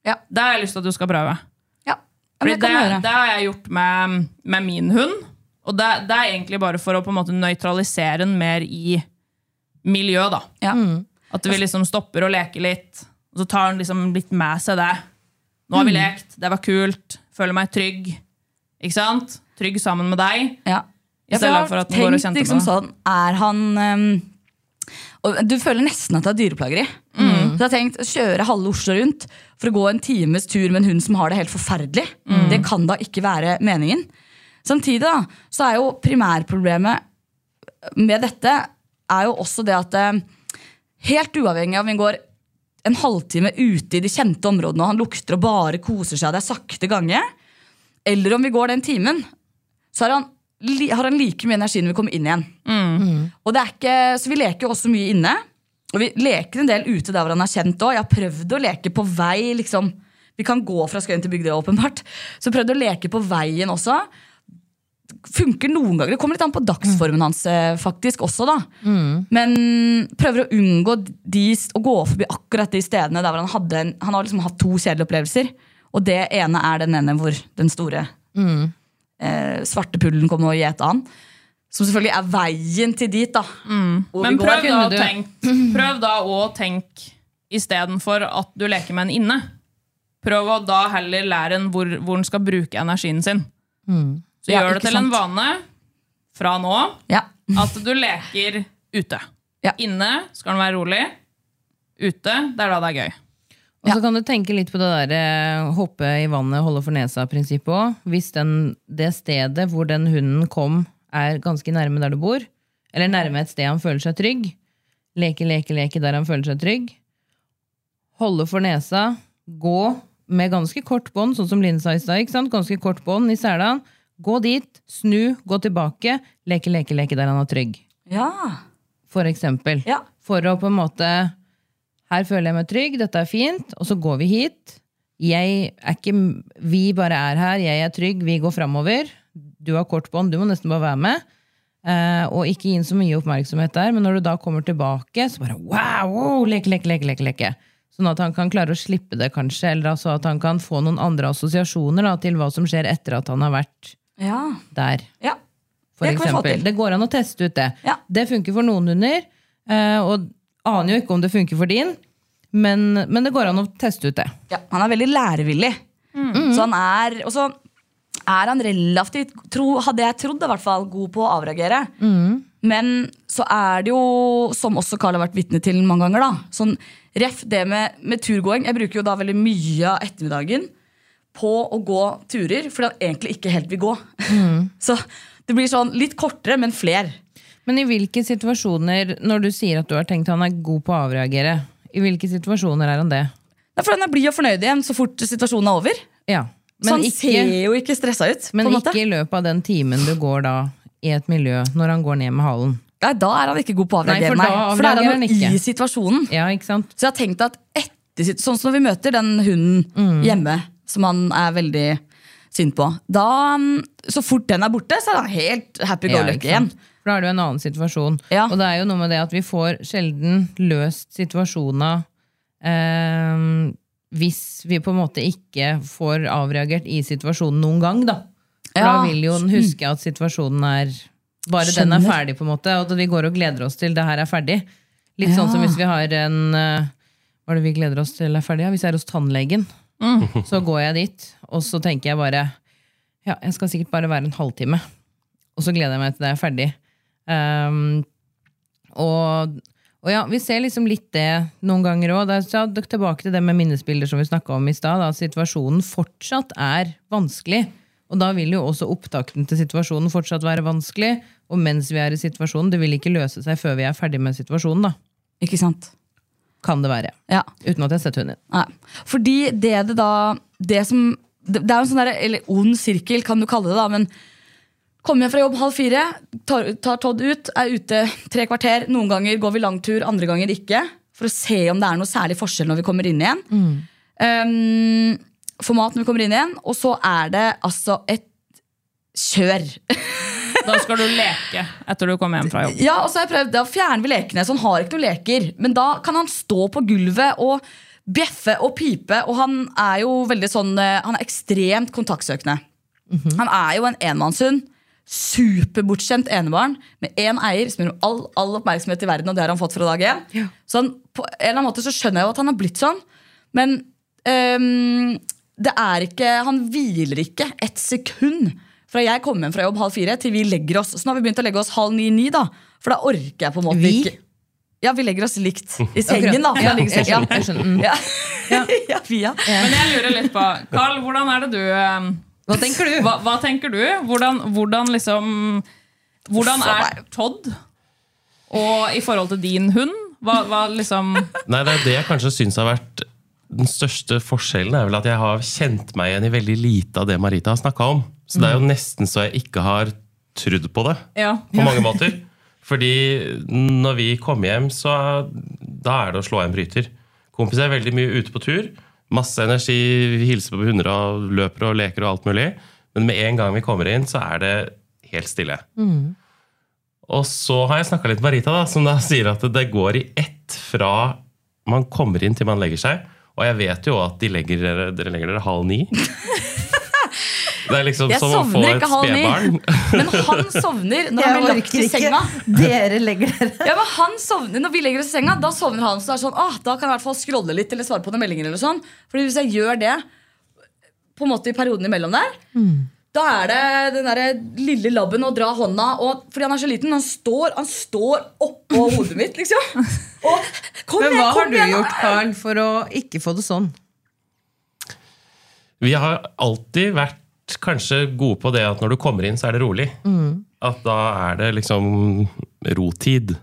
Ja. Det har jeg lyst til at du skal prøve. ja. Fordi det kan det, det har jeg gjort med, med min hund. Og det, det er egentlig bare for å på en måte nøytralisere den mer i miljø. da. Ja. At vi liksom stopper å leke litt, og så tar han liksom litt med seg det. Nå har vi lekt, det var kult, føler meg trygg. Ikke sant? Trygg sammen med deg. Ja. Ja, for jeg har tenkt liksom sånn, er han um, Du føler nesten at det er dyreplageri. Mm. Så jeg har tenkt å kjøre halve Oslo rundt for å gå en times tur med en hund som har det helt forferdelig. Mm. Det kan da ikke være meningen. Samtidig da, så er jo primærproblemet med dette er jo også det at eh, helt uavhengig av om vi går en halvtime ute i de kjente områdene og han lukter og bare koser seg, det er sakte gange, eller om vi går den timen, så har han, har han like mye energi når vi kommer inn igjen. Og det er ikke, så vi leker jo også mye inne. Og vi leker en del ute der hvor han er kjent òg. Jeg har prøvd å leke på vei. liksom. Vi kan gå fra Skøyen til Bygdøy, åpenbart. Så prøvd å leke på veien også. Funker noen ganger. Det kommer litt an på dagsformen hans eh, faktisk også, da. Mm. Men prøver å unngå de, å gå forbi akkurat de stedene der hvor han hadde en, Han har liksom hatt to kjedelige opplevelser. Og det ene er den ene hvor den store Mm. eh, svarte pullen kommer og gjeter han. Som selvfølgelig er veien til dit, da. Mm. Men prøv da, tenk, prøv da å tenke istedenfor at du leker med en inne. Prøv å da heller lære en hvor, hvor den skal bruke energien sin. Så Ja, gjør det til til en vane fra nå Ja. at du leker ute. Ja. Inne skal den være rolig. Ute, det er da det er gøy. Og så kan du tenke litt på det der eh, hoppe i vannet, holde for nesa-prinsippet òg. Hvis den, det stedet hvor den hunden kom, er ganske nærme der du bor, eller nærme et sted han føler seg trygg, leke, leke, leke der han føler seg trygg, holde for nesa, gå med ganske kort bånd, sånn som Linn sa i stad, sant? ganske kort bånd i selen, gå dit, snu, gå tilbake, leke, leke, leke der han er trygg. ja. For eksempel. Ja. For å på en måte Her føler jeg meg trygg, dette er fint, og så går vi hit. Jeg er ikke Vi bare er her, jeg er trygg, vi går framover. Du har kort bånd, du må nesten bare være med. Eh, og ikke gi inn så mye oppmerksomhet der, men når du da kommer tilbake, så bare wow, wow leke, leke, leke, leke, leke. Sånn at han kan klare å slippe det, kanskje, eller altså at han kan få noen andre assosiasjoner da, til hva som skjer etter at han har vært Ja. der. ja. For Det kan vi få eksempel. til. Det går an å teste ut det. Ja. Det funker for noen hunder, eh, og aner jo ikke om det funker for din, men, men det går an å teste ut det. Ja, han er veldig lærevillig. Så han er Og så er han relativt, tro, hadde jeg trodd, i hvert fall, god på å avreagere. Men så er det jo, som også Carl har vært vitne til mange ganger, da sånn ref det med, med turgåing. Jeg bruker jo da veldig mye av ettermiddagen på å gå turer, fordi han egentlig ikke helt vil gå. [laughs] så det blir sånn litt kortere, men fler. Men i hvilke situasjoner, når du sier at du har tenkt han er god på å avreagere, i hvilke situasjoner er han det? Ja, for han er blid og fornøyd igjen så fort situasjonen er over. Ja. så han han ser jo ikke stressa ut. men ikke i løpet av den timen du går da i et miljø, når han går ned med halen. Nei, Da er han ikke god på å avreagere, nei. For da er han jo i situasjonen. Ja, ikke sant? Så jeg har tenkt at etter Sånn som når vi møter den hunden hjemme, som han er veldig synd på da, mm, Så fort den er borte, så er han helt happy go lucky igjen. For da er det jo en annen situasjon. Ja. Og det er jo noe med det at vi får sjelden løst situasjoner eh, hvis vi på en måte ikke får avreagert i situasjonen noen gang, da. For Ja. da vil jo den huske at situasjonen er Bare den er ferdig, på en måte, og at vi går og gleder oss til det her er ferdig. Litt sånn som hvis vi har en eh, Hva er det vi gleder oss til er ferdig? Ja, hvis jeg er hos tannlegen, [laughs] så går jeg dit, og så tenker jeg bare Ja, jeg skal sikkert bare være en halvtime. Og så gleder jeg meg til det er ferdig. Um, og, og ja, vi ser liksom litt det noen ganger òg. Tilbake til det med minnesbilder som vi snakka om i stad. At situasjonen fortsatt er vanskelig. Og da vil jo også opptakten til situasjonen fortsatt være vanskelig. Og mens vi er i situasjonen, det vil ikke løse seg før vi er ferdig med situasjonen. da. Ikke sant? Kan det være. Ja. Uten at jeg har sett hunden din. Nei. Fordi det det da Det som Det er jo en sånn der, eller ond sirkel, kan du kalle det, da. Men kommer hjem fra jobb halv fire, tar, tar Todd ut, er ute tre kvarter. Noen ganger går vi langtur, andre ganger ikke. For å se om det er noe særlig forskjell når vi kommer inn igjen. Um, får mat når vi kommer inn igjen, og så er det altså et kjør. [laughs] Da skal du leke etter du kommer hjem fra jobb. Ja, og så har jeg prøvd, Da fjerner vi lekene, så han har ikke noen leker. Men da kan han stå på gulvet og bjeffe og pipe. Og han er jo veldig sånn eh, Han er ekstremt kontaktsøkende. Han er jo en enmannshund. Superbortskjemt enebarn med én eier som gir all, all oppmerksomhet i verden. Og det har han fått fra dag én. Så han, på en eller annen måte så skjønner jeg jo at han har blitt sånn. Men ehm, det er ikke Han hviler ikke et sekund fra jeg kommer hjem fra jobb halv fire til vi legger oss. Så nå har vi begynt å legge oss halv ni-ni, da. For da orker jeg på en måte Vi? ikke Ja, vi legger oss likt [laughs] i sengen, da. Ja, jeg skjønner, jeg skjønner. Ja. [laughs] ja, ja. Men jeg lurer litt på Carl, hvordan er det du eh, Hva tenker du? Hva, hva tenker du? Hvordan, hvordan liksom Hvordan er Todd og i forhold til din hund? Hva, hva liksom [laughs] Nei, det er det jeg kanskje syns har vært den største forskjellen, er vel at jeg har kjent meg igjen i veldig lite av det Marita har snakka om. Så det er jo nesten så jeg ikke har trodd på det, Ja. på mange måter. Fordi når vi kommer hjem, så da er det å slå en bryter. Kompiser er veldig mye ute på tur. Masse energi, vi hilser på hunder og løper og leker og alt mulig. Men med en gang vi kommer inn, så er det helt stille. Og så har jeg snakka litt med Marita, da, som da sier at det går i ett fra man kommer inn til man legger seg. Og jeg vet jo at de legger dere legger dere halv ni. [laughs] Det er liksom Jeg som å få et spedbarn. Men han sovner når han Jeg blir lagt i senga. Dere legger dere Ja, men han sovner Når vi legger oss i senga, da sovner han. Så det er sånn, ah, da kan jeg i hvert fall scrolle litt eller svare på noen meldinger. eller sånn Fordi hvis jeg gjør det på en måte i perioden imellom der, da er det den der lille labben å dra hånda og, Fordi han er så liten, han står, han står oppå hodet mitt, liksom. Og kom Men hva har kom du igjen! gjort, Carl, for å ikke få det sånn? Vi har alltid vært kanskje gode på det at når du kommer inn, så er det rolig. At da er det liksom rotid.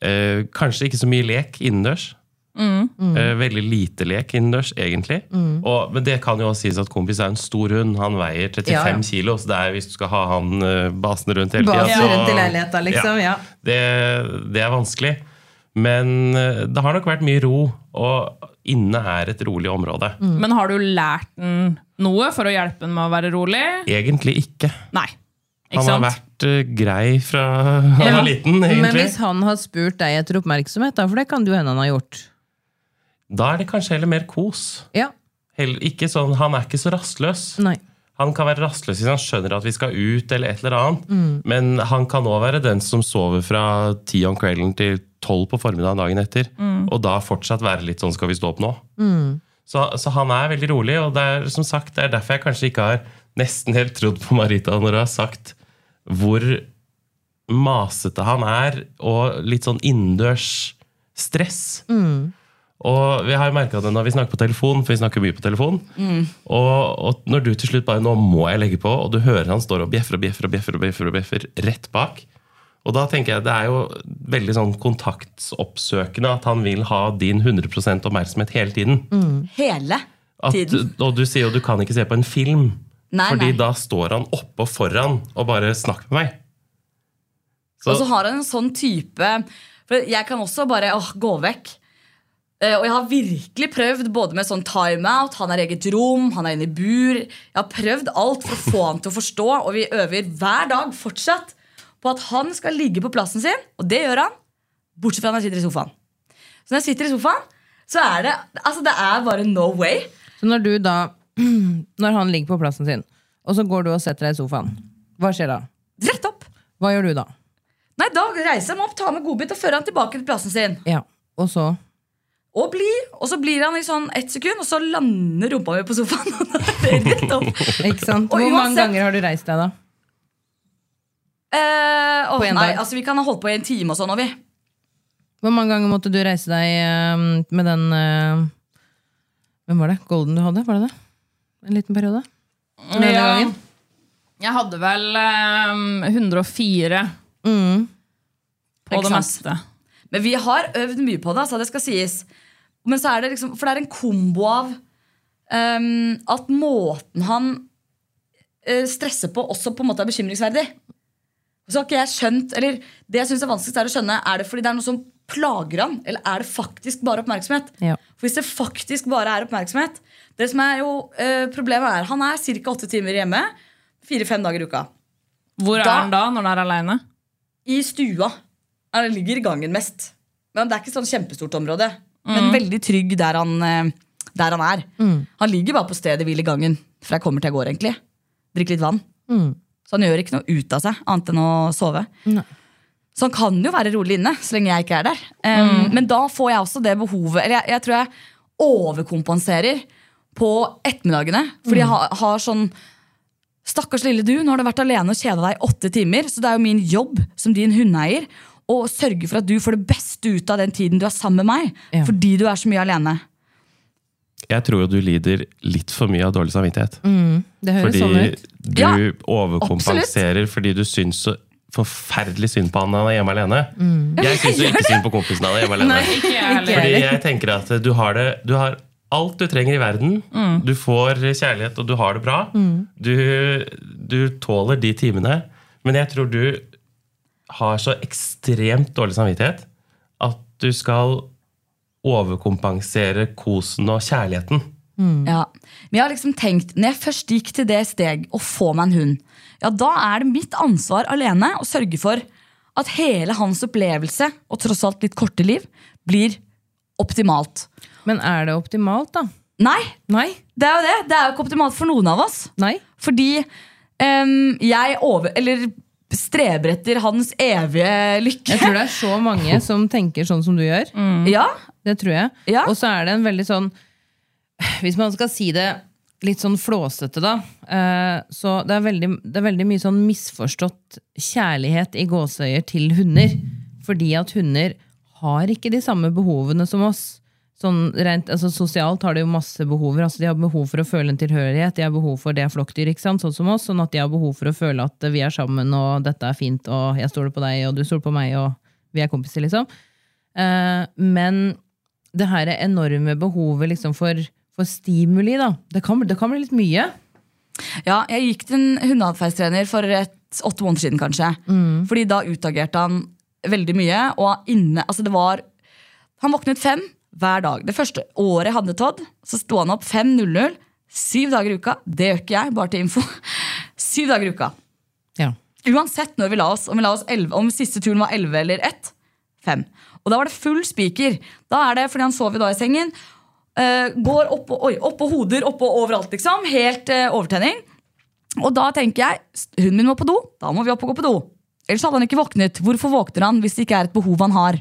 Eh, kanskje ikke så mye lek innendørs. Eh, veldig lite lek innendørs, egentlig. Og, men det kan jo også sies at kompis er en stor hund. Han veier 35 Ja, ja. kilo, så det er, hvis du skal ha han eh, basende rundt hele tida Basen rundt i leiligheta, liksom. Ja. det, det er vanskelig. Men eh, det har nok vært mye ro, og inne er et rolig område. Men har du lært den noe for å hjelpe ham med å være rolig? Egentlig ikke. Nei. Ikke Han har sant? vært eh, grei fra han Ja. var liten, egentlig. Men hvis han har spurt deg etter oppmerksomhet, da, for det kan det hende han har gjort. Da er det kanskje heller mer kos. Ja, Heller, ikke sånn, han er ikke så rastløs. nei. Han kan være rastløs hvis han skjønner at vi skal ut, eller et eller annet. Men han kan òg være den som sover fra ti om kvelden til tolv på formiddagen dagen etter. Og da fortsatt være litt sånn 'skal vi stå opp nå'? Så, så han er veldig rolig, og det er som sagt, det er derfor jeg kanskje ikke har nesten helt trodd på Marita når hun har sagt hvor masete han er, og litt sånn innendørs stress. Og vi har jo merka det når vi snakker på telefon, for vi snakker mye på telefon. Og, og når du til slutt bare 'nå må jeg legge på', og du hører han står og bjeffer og bjeffer og bjeffer, og bjeffer, og bjeffer rett bak. Og da tenker jeg det er jo veldig sånn kontaktsoppsøkende at han vil ha din 100% oppmerksomhet hele tiden. Hele At, tiden. og du sier jo du kan ikke se på en film, Nei, fordi nei. da står han oppå foran og bare snakker med meg. Så, Og så har han en sånn type For jeg kan også bare åh, gå vekk. Eh, Og jeg har virkelig prøvd både med sånn timeout, han er i eget rom, han er inne i bur. Jeg har prøvd alt for å få han til å forstå, og vi øver hver dag fortsatt på at han skal ligge på plassen sin, og det gjør han. Bortsett fra når jeg sitter i sofaen. Så når jeg sitter i sofaen, så er det altså det er bare no way. Så når du da [clears throat] Når han ligger på plassen sin, og så går du og setter deg i sofaen, hva skjer da? Rett opp. Hva gjør du da? Nei, Da reiser jeg meg opp, tar med godbit og fører han tilbake til plassen sin. Ja, Og så Og blir, og så blir han i sånn ett sekund, og så lander rumpa mi på sofaen. [laughs] Og da er det rett opp. Ikke sant? Hvor mange ganger har du reist deg, da? Eh, oh, nei, altså Vi kan ha holdt på i en time og sånn. Og vi. Hvor mange ganger måtte du reise deg uh, med den uh, Hvem var det? Golden du hadde? Var det det? En liten periode? Ja. Jeg hadde vel eh, 104 Mm. på det meste. Men vi har øvd mye på det, altså, det skal sies. Men så er det liksom, For det er en kombo av um, at måten han stresser på, også på en måte er bekymringsverdig. Så har ikke jeg skjønt, eller Det jeg synes er vanskeligst er å skjønne, er det fordi det er noe som plager han, eller er det faktisk bare oppmerksomhet? Ja. For Hvis det faktisk bare er oppmerksomhet Det som er jo eh, Problemet er han er ca. åtte timer hjemme. Fire-fem dager i uka. Hvor er Da- han da, når han er aleine? I stua. Han ligger i gangen mest. Men Det er ikke sånn kjempestort område. Men veldig trygg der han, eh, der han er. Han ligger bare på stedet hvil i gangen fra jeg kommer til jeg går. egentlig Drikker litt vann. Så han gjør ikke noe ut av seg annet enn å sove. Nei. Så han kan jo være rolig inne så lenge jeg ikke er der. Um, Men da får jeg også det behovet Eller jeg, jeg tror jeg overkompenserer på ettermiddagene. Fordi jeg har, har sånn Stakkars lille du, nå har du vært alene og kjeda deg i åtte timer. Så det er jo min jobb som din hundeeier å sørge for at du får det beste ut av den tiden du er sammen med meg. Ja. Fordi du er så mye alene. jeg tror jo du lider litt for mye av dårlig samvittighet. Det høres Fordi sånn ut. Du Ja, overkompenserer fordi du syns så forferdelig synd på han når han er hjemme alene. Jeg syns [laughs] ikke synd på kompisen han er hjemme alene. Nei, Ikke. Fordi jeg tenker at du har, det, du har alt du trenger i verden. Du får kjærlighet, og du har det bra. Du, du tåler de timene. Men jeg tror du har så ekstremt dårlig samvittighet at du skal overkompensere kosen og kjærligheten Ja. Men jeg har liksom tenkt, når jeg først gikk til det steg å få meg en hund, ja, da er det mitt ansvar alene å sørge for at hele hans opplevelse, og tross alt litt korte liv, blir optimalt. Men er det optimalt, da? Nei, Nei? det er jo det. Det er jo ikke optimalt for noen av oss. Nei? Fordi um, jeg over... Eller streber etter hans evige lykke. Jeg tror det er så mange [laughs] som tenker sånn som du gjør. Ja, Det tror jeg. Ja. Og så er det en veldig sånn Hvis man skal si det litt sånn flåsete, da. eh, Så det er, veldig, det er veldig mye sånn misforstått kjærlighet i gåseøyer til hunder. Fordi at hunder har ikke de samme behovene som oss. Sånn rent, altså Sosialt har de jo masse behover. altså De har behov for å føle en tilhørighet, de har behov for det er flokkdyr, ikke sant? sånn som oss. Sånn at de har behov for å føle at vi er sammen, og dette er fint, og jeg stoler på deg, og du stoler på meg, og vi er kompiser, liksom. Eh, men det her enorme behovet liksom for, for stimuli, da. Det kan, det kan bli litt mye. Ja, jeg gikk til en hundeatferdstrener for et, åtte måneder siden, kanskje. Fordi da utagerte han veldig mye. Og inne, altså det var Han våknet fem hver dag. Det første året jeg hadde Todd, så sto han opp 5.00 syv dager i uka. Det gjør ikke jeg, bare til info. [laughs] Syv dager i uka. Ja. Uansett når vi la oss. Om, vi la oss 11, om siste turen var 11 eller 1. 5. Og da var det full spiker. Da er det, fordi han sover da i sengen. Eh, går opp og, opp hoder opp og overalt, liksom. Helt uh, overtenning. Og da tenker jeg hunden min må på do. Da må vi opp og gå på do. Ellers hadde han ikke våknet. Hvorfor våkner han hvis det ikke er et behov han har?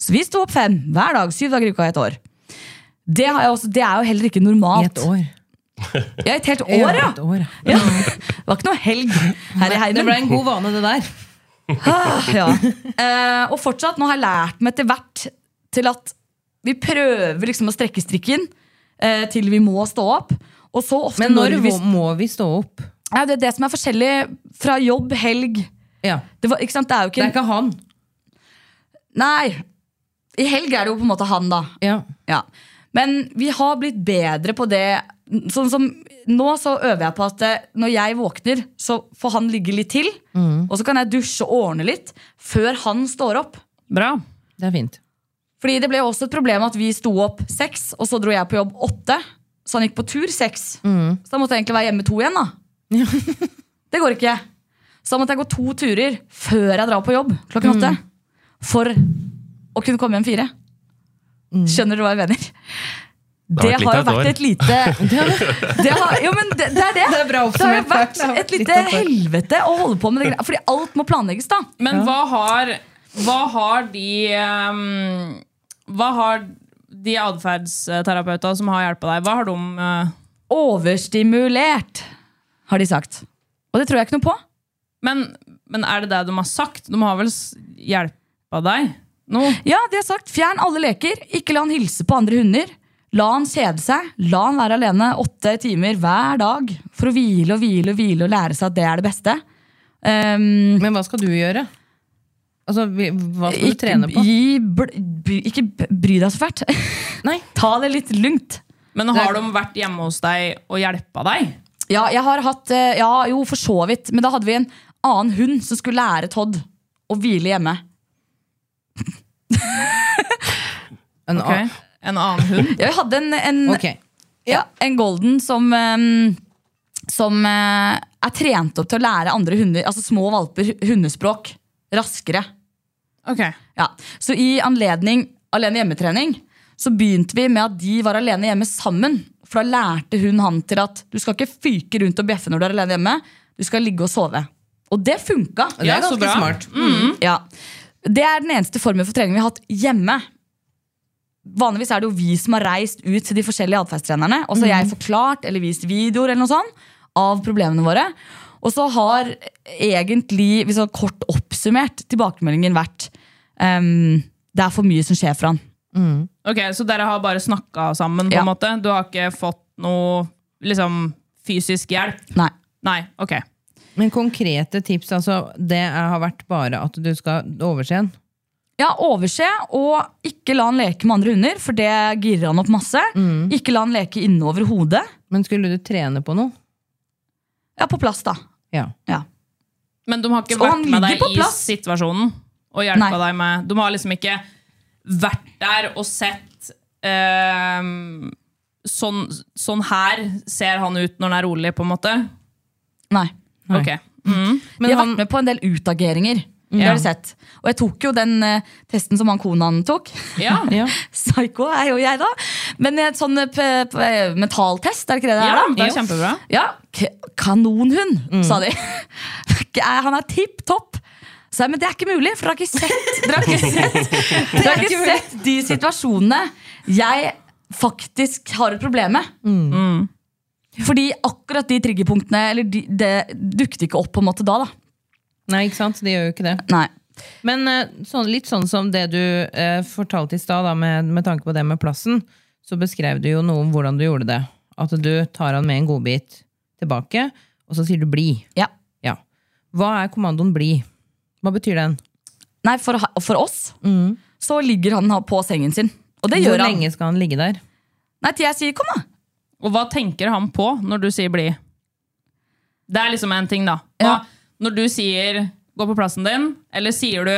Så vi sto opp fem hver dag, syv dager i uka i et år. Det, har jeg også, det er jo heller ikke normalt. I et år. [laughs] Ja, et helt år, ja. Et år, ja. Det var ikke noe helg her i Det heimen. ble en god vane, det der. Ah, ja. uh, og fortsatt, nå har jeg lært meg etter hvert til at vi prøver liksom å strekke strikken eh, til vi må stå opp. Og så ofte Men når vi, må vi stå opp? ja, Det er det som er forskjellig fra jobb, helg Ja. Det, var, ikke sant? det er jo Det ikke, er ikke han. Nei. I helg er det jo på en måte han, da. Ja. Ja. Men vi har blitt bedre på det. Sånn som Nå så øver jeg på at eh, når jeg våkner, så får han ligge litt til. Og så kan jeg dusje og ordne litt før han står opp. Bra. Det er fint. Fordi det ble også et problem at vi sto opp seks, og så dro jeg på jobb åtte. Så han gikk på tur seks. Så da måtte jeg egentlig være hjemme to igjen. da [laughs] Det går ikke. Så da måtte jeg gå to turer før jeg drar på jobb klokken åtte. For å kunne komme hjem fire. Skjønner du hva jeg mener? Det har jo vært et lite [laughs] det har, Jo, men det, det er det. Det er bra Det har oppsummert. vært Det har vært et lite helvete å holde på med det greia. Fordi alt må planlegges, da. Men hva har Hva har de ehm, Hva har de atferdsterapeutene som har hjulpet deg, hva har de uh... Overstimulert, har de sagt. Og det tror jeg ikke noe på. men, men er det det de har sagt? De har vel hjelpa deg nå? Ja, de har sagt fjern alle leker, ikke la han hilse på andre hunder. La han kjede seg, la han være alene åtte timer hver dag for å hvile og hvile og hvile og lære seg at det er det beste. Um, Men hva skal du gjøre? Altså, Hva skal du ikke, trene på? gi, bl, bry, ikke bry deg så fælt. [laughs] Nei. Ta det litt lugnt. Men har de vært hjemme hos deg og hjelpa deg? Ja, jeg har hatt eh, Ja, jo, for så vidt. Men da hadde vi en annen hund som skulle lære Todd å hvile hjemme. [laughs] En okay. En annen hund? [laughs] Ja, vi hadde en, en, okay. ja, en golden som Som eh, er trent opp til å lære andre hunder, altså små valper, hundespråk raskere. Ok. Ja. Så i anledning alene hjemmetrening så begynte vi med at de var alene hjemme sammen. For da lærte hun han til at du skal ikke fyke rundt og bjeffe når du er alene hjemme. Du skal ligge og sove. Og det funka. Det er Ja, så ganske bra. smart. Ja. Det er den eneste formen for trening vi har hatt hjemme. Vanligvis er det jo vi som har reist ut til de forskjellige atferdstrenerne. Og så har jeg forklart eller vist videoer eller noe sånt av problemene våre. Og så har egentlig, hvis jeg har kort oppsummert, tilbakemeldingen vært ehm, Det er for mye som skjer for han. Ok, Så dere har bare snakka sammen? på Ja. en måte? Du har ikke fått noe liksom, fysisk hjelp? Nei. Nei, ok. Men konkrete tips, altså det har vært bare at du skal overse en. Ja, Overse og ikke la han leke med andre hunder, for det girer han opp masse. Ikke la han leke innover hodet. Men skulle du trene på noe? Ja, på plass, da. Ja. Ja. Men de har ikke vært med deg i plass. situasjonen? Og hjelpa Nei. deg med De har liksom ikke vært der og sett ehm, sånn, sånn her ser han ut når han er rolig, på en måte? Nei. Ok. Mm. de har vært med på en del utageringer. Du sett. Og jeg tok jo den uh, testen som han konaen tok. Ja. [laughs] Ja. Psycho er jo jeg, da. Men en sånn eh, p- p- mentaltest, er det ikke det det er? ja, da? det er kjempebra. Ja, k- kanonhund, sa de. [laughs] Er- Han er tipp topp. Så jeg, men det er ikke mulig, for dere har ikke sett Dere har ikke sett, [laughs] dere har ikke sett de situasjonene jeg faktisk har et problem med. Mm. Fordi akkurat de triggerpunktene Eller de, det dukket ikke opp på en måte da. da Nei, ikke sant? De gjør jo ikke det. Nei Men eh, sånn, litt sånn som det du eh, fortalte i stad, med, med tanke på det med plassen, så beskrev du jo noe om hvordan du gjorde det. At du tar han med en godbit tilbake, og så sier du 'bli'. ja. Ja. Hva er kommandoen 'bli'? Hva betyr den? Nei, for, for oss så ligger han på sengen sin. Og det Mm. Hvor gjør han. lenge skal han ligge der? Nei, til jeg sier 'kom', da. Og hva tenker han på når du sier bli? Det er liksom en ting, da. Ja. Når du sier 'gå på plassen din', eller sier du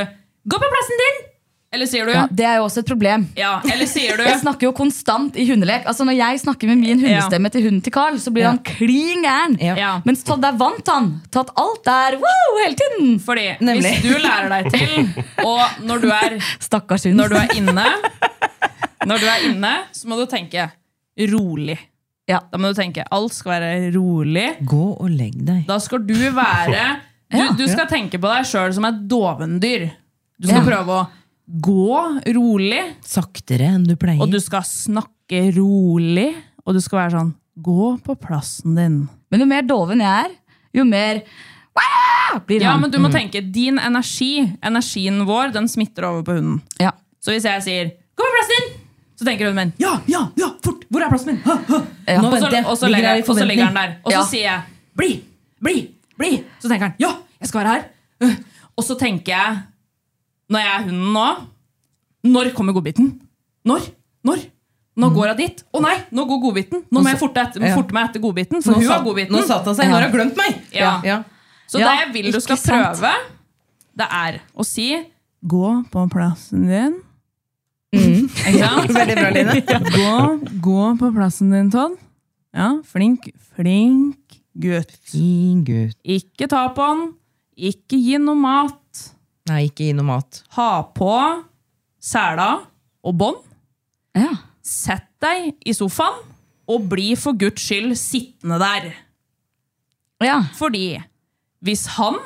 'gå på plassen din'? Eller sier du Ja, det er jo også et problem. ja, eller sier du [laughs] Jeg snakker jo konstant i hundelek. Altså Når jeg snakker med min hundestemme til hunden til Carl, så blir Ja. han klin gæren. Ja. Ja. Mens Todd er vant han til at alt er wow hele tiden. Fordi Nemlig. hvis du lærer deg til, og når du er, [laughs] Stakkars hund. når du er inne Når du er inne, så må du tenke rolig. Ja. Da må du tenke alt skal være rolig. Gå og legg deg. Da skal du være Du, du skal tenke på deg sjøl som et dovendyr. Du skal Ja. prøve å gå rolig, Saktere enn du pleier. og du skal snakke rolig. Og du skal være sånn Gå på plassen din. Men jo mer doven jeg er, jo mer blir Ja, men du må tenke din energi, energien vår, den smitter over på hunden. Ja. Så hvis jeg sier 'gå på plassen din', så tenker hunden min 'ja, ja, ja, fort, hvor er plassen min?' Ha, ha. Ja. Og så, og så legger, jeg- og så han der. Og så Ja. sier jeg 'bli, bli, bli'. Så tenker han 'ja, jeg skal være her'. Øh. Og så tenker jeg, når jeg er hunden nå Når kommer godbiten? Når? Når? Nå går hun dit. Å nei, nå går godbiten. Nå må jeg forte, etter, Ja. forte meg etter godbiten, for nå, hun har godbiten. nå satt han seg. Nå har hun glemt meg! Ja. Ja. Så det jeg vil du skal prøve, det er å si 'gå på plassen din'. Mm. [laughs] Veldig bra, Line. [laughs] Gå, gå på plassen din, Todd. Ja, flink, flink gutt. Fin gutt. Ikke ta på han. Ikke gi noe mat. Nei, ikke gi noe mat. Ha på sela og bånd. Ja. Sett deg i sofaen, og bli for guds skyld sittende der. ja. Fordi hvis han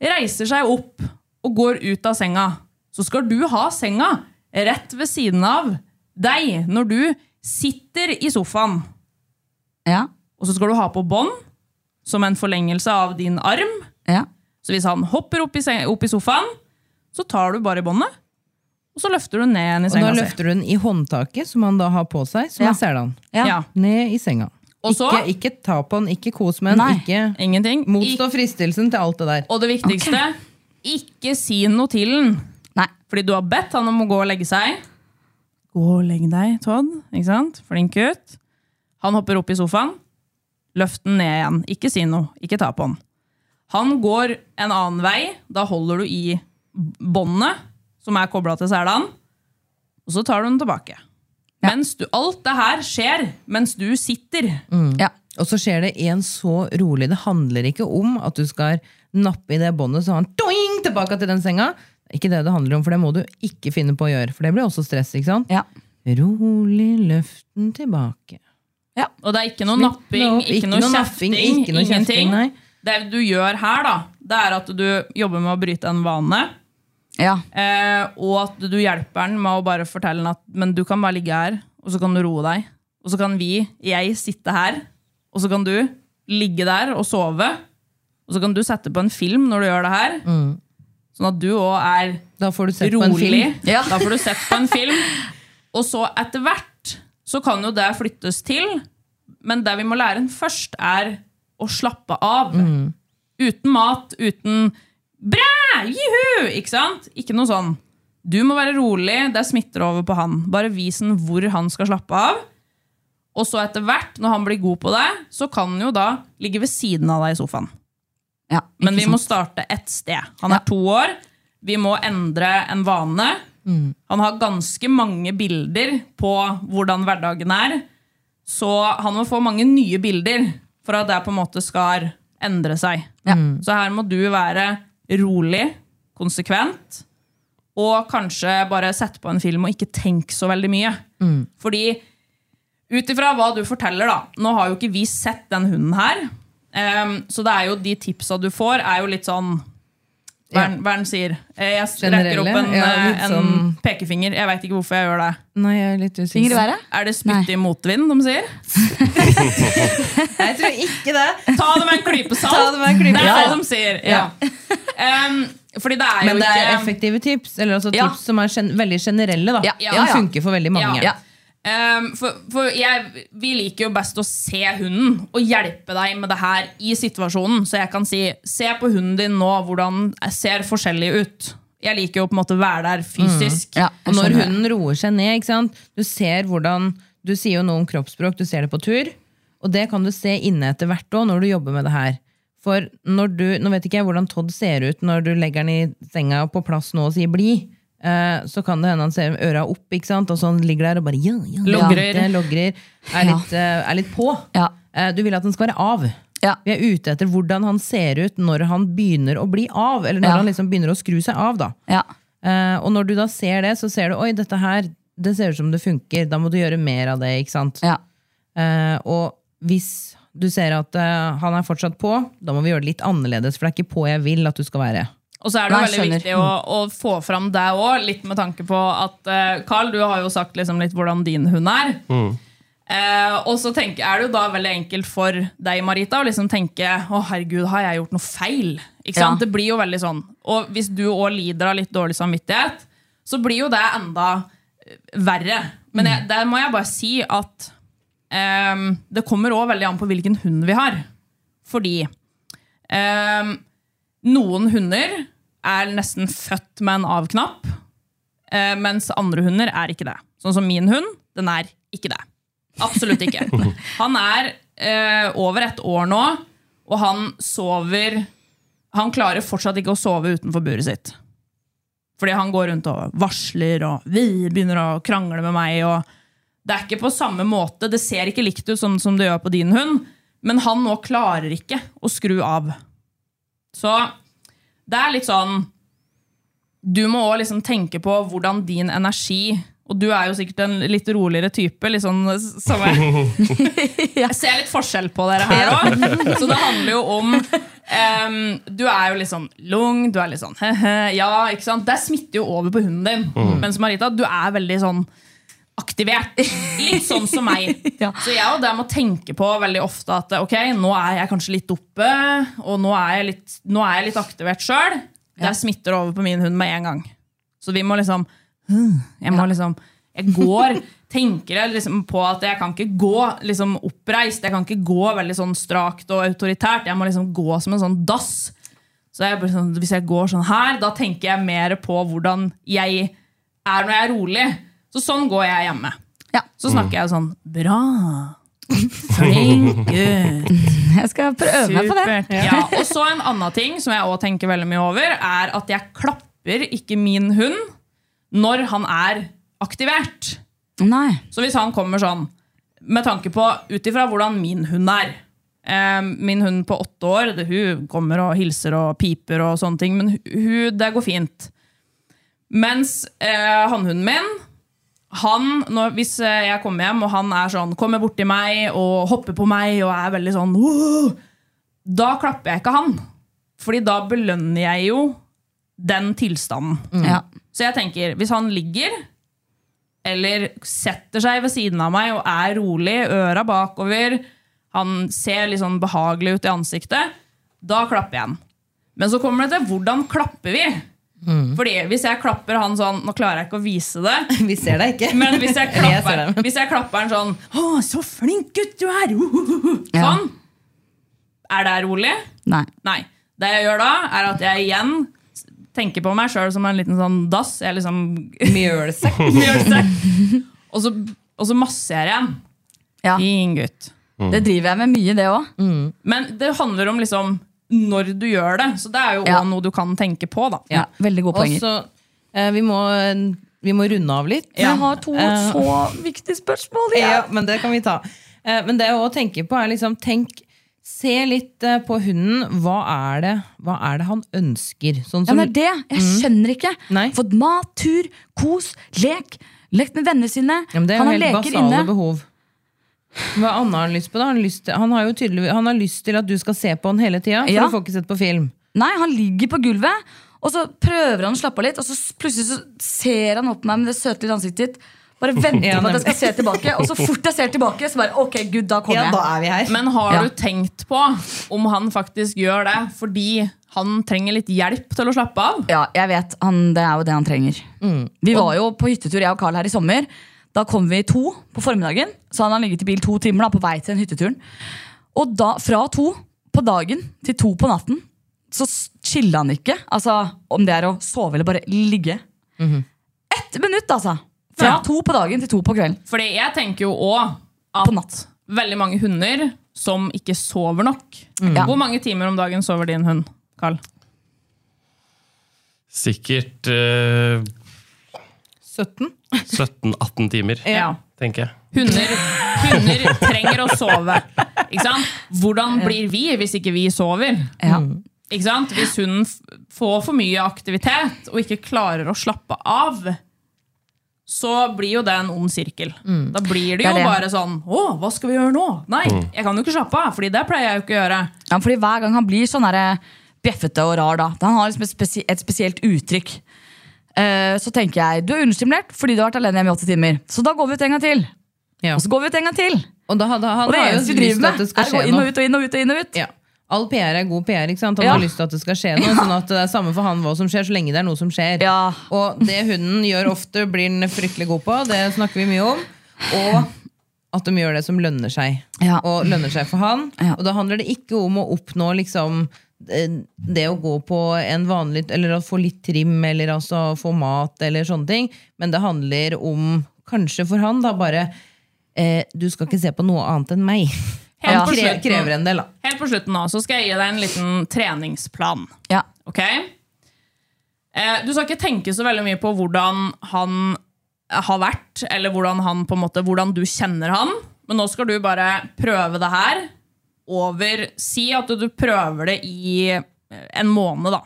reiser seg opp og går ut av senga, så skal du ha senga rett ved siden av deg når du sitter i sofaen. Ja. Og så skal du ha på bånd som en forlengelse av din arm. Ja. Så hvis han hopper opp i, seng, opp i sofaen, så tar du bare båndet, og så løfter du ned igjen i senga. Og da løfter du den i håndtaket, som han da har på seg, som Ja. ser selan. Ja. Ja. Ned i senga. Også, Ikke, ikke ta på den, ikke kos med den, Nei. ikke ingenting. motstå fristelsen til alt det der. Og det viktigste ikke si noe til den. Nei. Fordi du har bedt han om å gå og legge seg. Gå og legg deg, Todd. Ikke sant? Flink gutt. Han hopper opp i sofaen. Løft den ned igjen. Ikke si noe. Ikke ta på den. Han går en annen vei. Da holder du i båndet som er kobla til selene, og så tar du den tilbake. Mens du, alt det her skjer mens du sitter. Ja. Og så skjer det en så rolig. Det handler ikke om at du skal nappe i det båndet så han doing, tilbake til den senga. Ikke det det handler om, for det må du ikke finne på å gjøre. For det blir også stress. ikke sant? Ja. Rolig løft den tilbake. Og det er ikke noe Slipp napping, nå. ikke, Ikke noe noe kjefting, ikke noe ingenting. kjefting, nei. Det du gjør her, da, det er at du jobber med å bryte en vane. Ja. Eh, og at du hjelper den med å bare fortelle den at men du kan bare ligge her, og så kan du roe deg. Og så kan vi, jeg, sitte her, og så kan du ligge der og sove. Og så kan du sette på en film når du gjør det her. Sånn at du òg er Da får du sett på en rolig. film. Ja. Da får du sett på en film. Og så etter hvert så kan jo det flyttes til. Men det vi må lære først, er å slappe av. Uten mat, uten bræ, juhu! Ikke sant? Ikke noe sånn. Du må være rolig, det smitter over på han. Bare vis ham hvor han skal slappe av. Og så etter hvert, når han blir god på det, så kan han jo da ligge ved siden av deg i sofaen. Ja, Men vi vi må starte ett sted. Han er to år. Vi må endre en vane. Han har ganske mange bilder på hvordan hverdagen er. Så han må få mange nye bilder for at det på en måte skal endre seg. Så her må du være rolig, konsekvent, og kanskje bare sette på en film og ikke tenke så veldig mye. Fordi ut ifra hva du forteller, da Nå har jo ikke vi sett den hunden her. Um, så det er jo de tipsa du får, er jo litt sånn er er den sier? Eh, Jeg rekker opp en, Ja, eh, en sånn- pekefinger. Jeg veit ikke hvorfor jeg gjør det. Nei, jeg er litt Finger i usikker. været? Er det spytt i motvind de sier? [laughs] Jeg tror ikke det. Ta det med en klype salt! Det en klype det er det de sier. Ja. Um, fordi det er jo Men det er ikke effektive tips, eller altså Ja. tips som er gen veldig generelle. da Ja, ja, ja. funker for veldig mange. Ja. Em, for for jeg, vi liker jo best å se hunden og hjelpe deg med det her i situasjonen. Så jeg kan si se på hunden din nå hvordan ser forskjellig ut. Jeg liker jo på en måte å være der fysisk. Ja, Og når hunden roer seg ned, du ser hvordan Du sier jo noe om kroppsspråk, du ser det på tur. Og det kan du se inne etter hvert òg, når du jobber med det her. For når du, Nå vet ikke jeg hvordan Todd ser ut når du legger den i senga på plass nå og sier 'bli'. Eh, så kan det hende han ser øra opp, ikke sant? og så han ligger der og bare ja, ja, Logrer. Ja, logrer, er litt, eh, er litt på. Ja. Eh, du vil at den skal være av. Ja. Vi er ute etter hvordan han ser ut når han begynner å bli av, eller når han liksom begynner å skru seg av. da. Ja. Og når du da ser det, så ser du oi, dette her det ser ut som det funker. Da må du gjøre mer av det. ikke sant? Ja. Og hvis du ser at han er fortsatt på, da må vi gjøre det litt annerledes, for det er ikke på jeg vil at du skal være. Og så er det Nei, veldig skjønner. viktig å, å få fram deg òg, litt med tanke på at eh, Carl, du har jo sagt liksom litt hvordan din hund er. Eh, og så tenker, er det jo da veldig enkelt for deg, Marita, å liksom tenke å herregud, har jeg gjort noe feil? Ikke sant? Ja. Det blir jo veldig sånn. Og hvis du òg lider av litt dårlig samvittighet, så blir jo det enda eh, verre. Men jeg, der må jeg bare si at eh, det kommer òg veldig an på hvilken hund vi har. Fordi eh, noen hunder er nesten født med en av-knapp, eh, mens andre hunder er ikke det. Sånn som min hund, den er ikke det. Absolutt ikke. [laughs] Han er eh, over et år nå, og han sover Han klarer fortsatt ikke å sove utenfor buret sitt. Fordi han går rundt og varsler, og vi begynner å krangle med meg. og Det er ikke på samme måte, det ser ikke likt ut som, som det gjør på din hund, men han nå klarer ikke å skru av. Så det er litt sånn Du må òg liksom tenke på hvordan din energi Og du er jo sikkert en litt roligere type. Litt sånn, som jeg, [laughs] jeg ser litt forskjell på dere her òg. Så det handler jo om um, Du er jo litt sånn lung, du er litt sånn he-he, ja, ikke sant? Det smitter jo over på hunden din. Mens Marita, du er veldig sånn aktivert. Litt sånn som meg. [laughs] Ja. Så jeg og det må tenke på veldig ofte at ok, nå er jeg kanskje litt oppe, og nå er jeg litt, er jeg litt aktivert sjøl. Det smitter over på min hund med en gang. Så vi må liksom Jeg må liksom Jeg går tenker jeg liksom på at jeg kan ikke gå liksom oppreist. Jeg kan ikke gå veldig sånn strakt og autoritært. Jeg må liksom gå som en sånn dass. Så jeg, sånn, Hvis jeg går sånn her, da tenker jeg mer på hvordan jeg er når jeg er rolig. Så sånn går jeg hjemme. Ja. Så snakker jeg sånn Bra. [laughs] Flink gutt. Jeg skal prøve meg på det. Ja, og så en annen ting som jeg også tenker veldig mye over, er at jeg klapper ikke min hund når han er aktivert. Nei. Så hvis han kommer sånn, med tanke på ut ifra hvordan min hund er eh, Min hund på åtte år det, hun kommer og hilser og piper, og sånne ting, men hun, det går fint. Mens eh, hannhunden min han, når, Hvis eh, jeg kommer hjem og han er sånn, kommer borti meg og hopper på meg og er veldig sånn «Åh!» Da klapper jeg ikke han. Fordi da belønner jeg jo den tilstanden. Ja. Så jeg tenker, hvis han ligger eller setter seg ved siden av meg og er rolig, øra bakover, han ser litt sånn behagelig ut i ansiktet, da klapper jeg han. Men så kommer det til hvordan klapper vi? Fordi hvis jeg klapper han sånn Nå klarer jeg ikke å vise det. [laughs] Vi ser deg ikke. Men hvis jeg [laughs] klapper, jeg hvis jeg klapper han sånn Å, så flink gutt du er! [laughs] Ja. Sånn. Er det rolig? Nei. Nei. Det jeg gjør da, er at jeg igjen tenker på meg sjøl som en liten sånn dass. Jeg liksom Mjølsekk. Og, så, og så masserer jeg igjen. Ja. Fin gutt. Det driver jeg med mye, det òg. Men det handler om liksom når du gjør det. Så det er jo Ja. også noe du kan tenke på. da. Ja. Veldig gode poenger. Også, eh, vi, må, vi må runde av litt. Jeg har to Eh, så viktige spørsmål igjen. Ja, men det kan vi ta. Eh, Men det å tenke på, er liksom tenk Se litt eh, på hunden. Hva er det, hva er det han ønsker? Sånn Ja, men det er det. Jeg skjønner ikke. Nei. Fått mat, tur, kos, lek. Lekt med vennene sine. ja, men det er Han jo har helt leker basale inne. behov. Hva annet har han lyst på? da? Han, har lyst til, han, har jo tydelig, han har lyst til at du skal se på han hele tida, for Ja. du får ikke sett på film. Nei, han ligger på gulvet, og så prøver han å slappe av litt, og så plutselig så ser han opp på meg med det søte lille ansiktet ditt. Bare venter Ja, på at jeg skal se tilbake, og så fort jeg ser tilbake, så bare ok, gud, da kommer jeg. er vi. Men har Ja. du tenkt på om han faktisk gjør det fordi han trenger litt hjelp til å slappe av? Ja, jeg vet. Han, det er jo det han trenger. Vi var jo på hyttetur, jeg og Carl, her i sommer. Da kom vi to på formiddagen. Så han har ligget i bil to timer da, på vei til den hytteturen. Og da, fra to på dagen til to på natten, så chilla han ikke. Altså, Om det er å sove eller bare ligge. Ett minutt, altså! Fra Ja. to på dagen til to på kvelden. Fordi jeg tenker jo òg På at natt. veldig mange hunder som ikke sover nok. Ja. Hvor mange timer om dagen sover din hund, Carl? Sikkert uh... 17? 17-18 timer, Ja. tenker jeg. Hunder, hunder trenger å sove. Ikke sant? Hvordan blir vi hvis ikke vi sover? Ja. Ikke sant? Hvis hunden får for mye aktivitet og ikke klarer å slappe av, så blir jo det en ond sirkel. Da blir det jo det det. bare sånn Å, hva skal vi gjøre nå? Nei, jeg kan jo ikke slappe av, Fordi det pleier jeg jo ikke å gjøre. Ja, fordi hver gang han blir sånn bjeffete og rar, da Han har liksom et spesielt uttrykk. Eh, så tenker jeg du er understimulert fordi du har vært alene hjemme i åtte timer. Så da går vi ut en gang til. Ja. Og så går vi ut en gang til. Og da, da, han Og det eneste vi driver med, er å gå inn og ut og inn og ut. og inn og ut Ja. All PR er god PR. ikke sant? Han Ja. har lyst til at det skal skje noe. sånn at det er samme for han hva som skjer, så lenge det er noe som skjer. Ja. Og det hunden gjør ofte, blir den fryktelig god på. Det snakker vi mye om. Og at de gjør det som lønner seg. Ja. Og lønner seg for han. Ja. Og da handler det ikke om å oppnå liksom det å gå på en vanlig Eller å få litt trim, eller altså få mat, eller sånne ting. Men det handler om, kanskje for han, da bare eh, Du skal ikke se på noe annet enn meg. [laughs] Helt Han krever, krever en del, da. Helt på slutten nå, så skal jeg gi deg en liten treningsplan. Ja. Ok? Eh, du skal ikke tenke så veldig mye på hvordan han har vært, eller hvordan, han måte, hvordan du kjenner han. Men nå skal du bare prøve det her over Si at du prøver det i eh, en måned, da.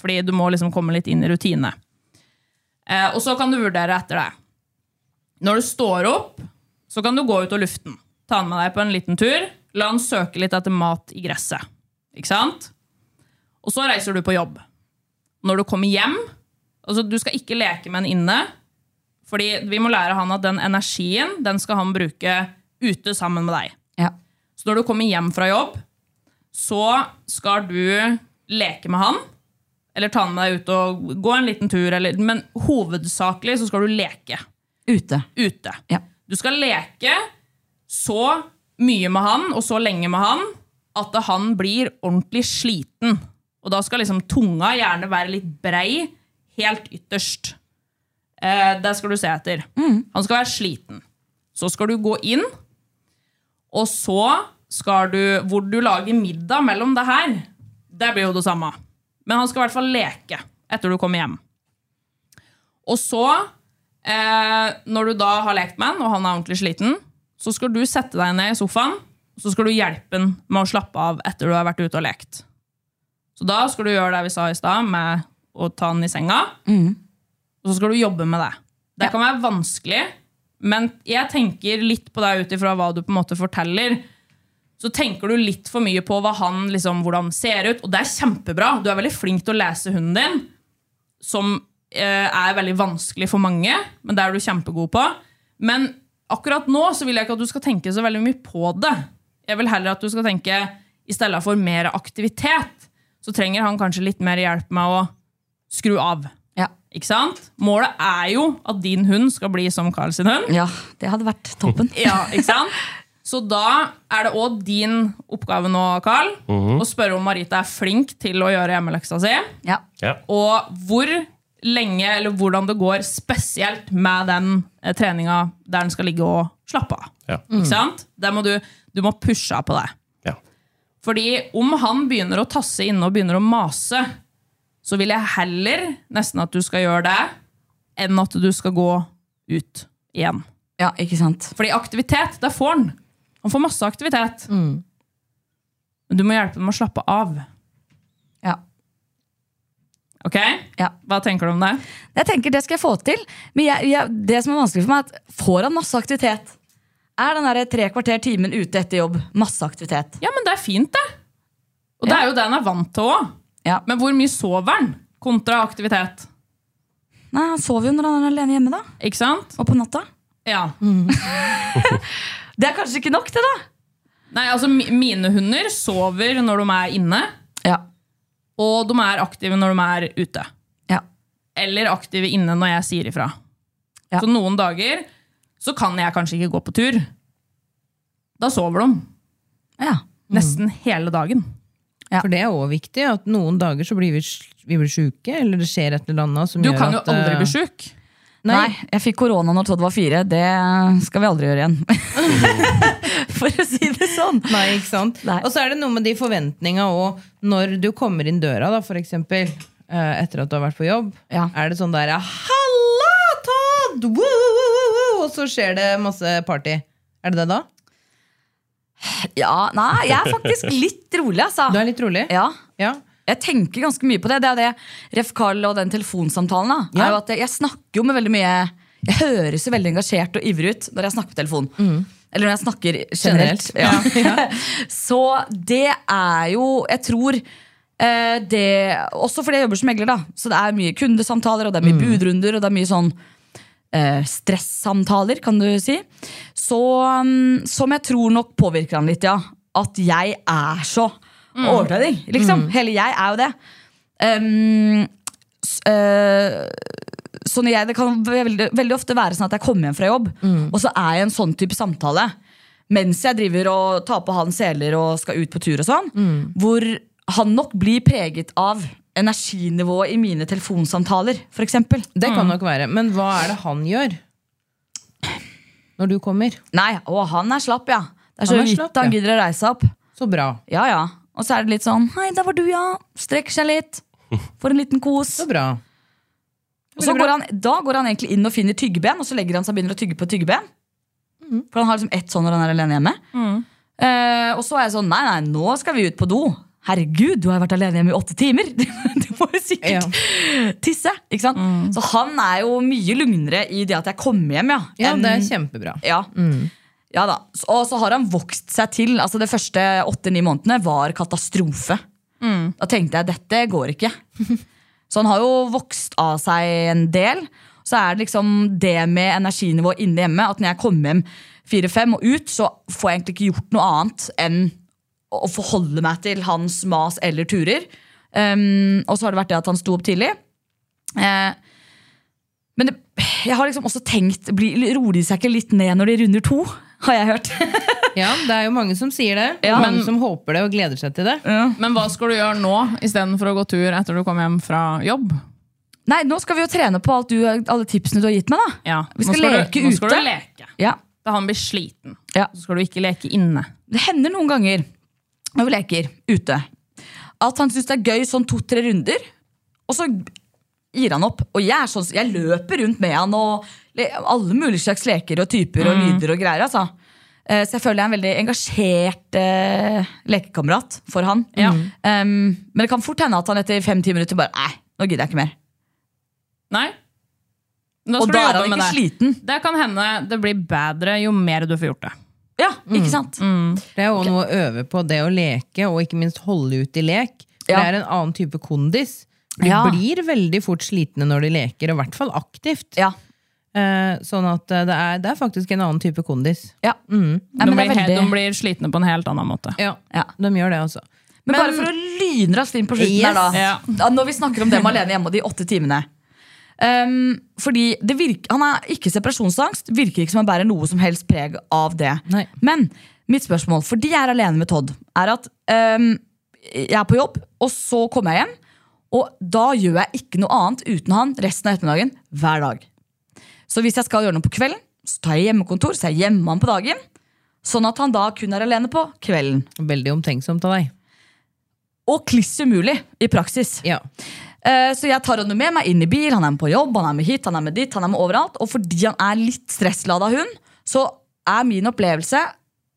Fordi du må liksom komme litt inn i rutine. Eh, og så kan du vurdere etter det. Når du står opp, så kan du gå ut og lufte den. Ta den med deg på en liten tur. La den søke litt etter mat i gresset. Ikke sant? Og så reiser du på jobb. Når du kommer hjem altså Du skal ikke leke med den inne. Fordi vi må lære han at den energien den skal han bruke ute sammen med deg. Ja. Så når du kommer hjem fra jobb, så skal du leke med han. Eller ta med deg ut og gå en liten tur. Eller, men hovedsakelig så skal du leke Ute. ute. Ja. Du skal leke så mye med han og så lenge med han at han blir ordentlig sliten. Og da skal liksom tunga gjerne være litt brei, helt ytterst. Eh, det skal du se etter. Han skal være sliten. Så skal du gå inn, og så skal du Hvor du lager middag mellom det her, det blir jo det samme. Men han skal i hvert fall leke etter du kommer hjem. Og så Eh, når du da har lekt med han, og han er ordentlig sliten, så skal du sette deg ned i sofaen og så skal du hjelpe han med å slappe av etter du har vært ute og lekt. Så da skal du gjøre det vi sa i stad, med å ta han i senga. Og så skal du jobbe med det. Det kan være vanskelig, men jeg tenker litt på deg ut ifra hva du på en måte forteller. Så tenker du litt for mye på han liksom, hvordan ser ut, og det er kjempebra. Du er veldig flink til å lese hunden din, som eh, er veldig vanskelig for mange, men det er du kjempegod på. Men akkurat nå så vil jeg ikke at du skal tenke så veldig mye på det. Jeg vil heller at du skal tenke, i stedet for mer aktivitet, så trenger han kanskje litt mer hjelp med å skru av. Ja. Ikke sant? Målet er jo at din hund skal bli som Carl sin hund. ja, det hadde vært toppen. Ja, ikke sant? [laughs] Så da er det òg din oppgave nå, Carl, å spørre om Marita er flink til å gjøre hjemmeleksa si. Ja. Ja. Og hvor lenge, eller hvordan det går spesielt med den eh, treninga der den skal ligge og slappe av. Ja. Ikke sant? Der må du, du må pushe på det. Ja. Fordi om han begynner å tasse inne og begynner å mase, så vil jeg heller nesten at du skal gjøre det, enn at du skal gå ut igjen. ja, ikke sant. Fordi aktivitet, det får han. Han får masse aktivitet. Mm. Men du må hjelpe dem å slappe av. Ja. Ok? Ja. Hva tenker du om det? Jeg tenker Det skal jeg få til. Men jeg, jeg, det som er vanskelig for meg, er at får han masse aktivitet? Er den der tre kvarter timen ute etter jobb masse aktivitet? Ja, men det er fint, det. Og det Ja. er jo det han er vant til òg. Ja. Men hvor mye sover han kontra aktivitet? Nei, Han sover jo når han er alene hjemme, da. Ikke sant? Og på natta. Ja. [laughs] Det er kanskje ikke nok, det, da. Nei, altså Mine hunder sover når de er inne, Ja. og de er aktive når de er ute. Ja. Eller aktive inne når jeg sier ifra. Ja. Så noen dager så kan jeg kanskje ikke gå på tur. Da sover de. ja. Nesten hele dagen. Ja. For det er òg viktig, at noen dager så blir vi, sj- vi blir sjuke, eller det skjer et eller annet som Du gjør kan jo at aldri eh, bli sjuk. Nei. jeg fikk korona når Todd var fire. Det skal vi aldri gjøre igjen. [laughs] For å si det sånn. Nei, ikke sant? Nei. Og så er det noe med de forventninga òg, når du kommer inn døra, da, for eksempel, eh, etter at du har vært på jobb. Ja. Er det sånn der Halla, Todd! Og så skjer det masse party. Er det det da? Ja, Nei, jeg er faktisk litt rolig, altså. Du er litt rolig? Ja. Ja. Jeg tenker ganske mye på det. Det er det Ref. Carl og den telefonsamtalen. da Ja. er jo at jeg, snakker jo med veldig mye Jeg høres jo veldig engasjert og ivrig ut når jeg snakker på telefon. Eller når jeg snakker generelt. Generelt. [laughs] Ja. Så det er jo Jeg tror eh, det Også fordi jeg jobber som megler, da. Så det er mye kundesamtaler, og det er mye budrunder, og det er mye sånn eh, stressamtaler, kan du si. Så, um, som jeg tror nok påvirker han litt, ja. At jeg er så overtrening, liksom. Hele jeg er jo det. Um, eh, så når jeg, det kan veldig, veldig ofte være sånn at jeg kommer hjem fra jobb, og så er jeg en sånn type samtale mens jeg driver og tar på han seler og skal ut på tur og sånn, hvor han nok blir preget av energinivået i mine telefonsamtaler, for eksempel. Det kan nok være. Men hva er det han gjør? Når du kommer? Nei, og han er slapp, ja. Det er så Han vidt han ja. gidder å reise opp. Så bra. Ja, ja. Og så er det litt sånn Hei, der var du, ja. Strekker seg litt. Får en liten kos. Så bra. Og så går han, da går han egentlig inn og finner tyggeben, og så legger han seg og begynner å tygge på tyggeben. For han har liksom ett sånn når han er alene hjemme. Eh, og så er jeg sånn Nei, nei, nå skal vi ut på do. Herregud, du har vært alene hjemme i åtte timer! [laughs] Du må jo sikkert tisse. ikke sant? Så han er jo mye lugnere i det at jeg kommer hjem, ja. Ja, enn- det er kjempebra. ja. Ja da. Og så har han vokst seg til. Altså De første åtte-ni månedene var katastrofe. Da tenkte jeg dette går ikke. [laughs] Så han har jo vokst av seg en del. Så er det liksom det med energinivå inne hjemme. At når jeg kommer hjem fire-fem og ut, så får jeg egentlig ikke gjort noe annet enn å forholde meg til hans mas eller turer. Um, og så har det vært det at han sto opp tidlig. Uh, men det, jeg har liksom også tenkt blir- Roer de seg ikke litt ned når de runder to? Har jeg hørt. [laughs] Ja, det er jo mange som sier det. Ja. mange Men- som håper det og gleder seg til det. Men hva skal du gjøre nå istedenfor å gå tur etter du kom hjem fra jobb? Nei, Nå skal vi jo trene på alt du, alle tipsene du har gitt meg. da Ja, Vi skal du- leke nå skal ute. du leke. Ja, Da han blir sliten. Ja. Så skal du ikke leke inne. Det hender noen ganger når vi leker ute, at han syns det er gøy sånn to-tre runder, og så gir han opp. Og jeg, er sånn, jeg løper rundt med han og alle mulige slags leker og typer og lyder og greier. altså Eh, Så jeg føler jeg er en veldig engasjert eh, lekekamerat for han. Ja. Um, men det kan fort hende at han etter fem-ti minutter bare Nei, nå gidder jeg ikke mer. Nei? Da Og da er han ikke det. sliten. Det kan hende det blir bedre jo mer du får gjort det. Ja, ikke sant? Det er jo noe å øve på, det å leke, og ikke minst holde ut i lek. For Ja. Det er en annen type kondis. De Ja. blir veldig fort slitne når de leker, og i hvert fall aktivt. Ja. Eh, sånn at eh, det er, det er faktisk en annen type kondis. ja. Nei, De blir, veldig... de blir slitne på en helt annen måte. Ja, Ja. de gjør det også. Men, bare for å lynraskt inn på slutten Yes. her da. Ja. Når vi snakker om dem alene hjemme og de åtte timene. Um, fordi det virker, Han er ikke separasjonsangst. Virker ikke som han bærer noe som helst preg av det. Nei. Men mitt spørsmål, fordi jeg er alene med Todd, er at um, jeg er på jobb, og så kommer jeg hjem. Og da gjør jeg ikke noe annet uten han resten av ettermiddagen hver dag. Så hvis jeg skal gjøre noe på kvelden, så tar jeg hjemmekontor, så er jeg hjemme han på dagen. Sånn at han da kun er alene på kvelden. Veldig omtenksomt av deg. Og kliss umulig i praksis. Ja. Eh, Så jeg tar henne med meg inn i bil, han er med på jobb, han er med hit, han er med dit, han er med overalt. Og fordi han er litt stresslada hund, så er min opplevelse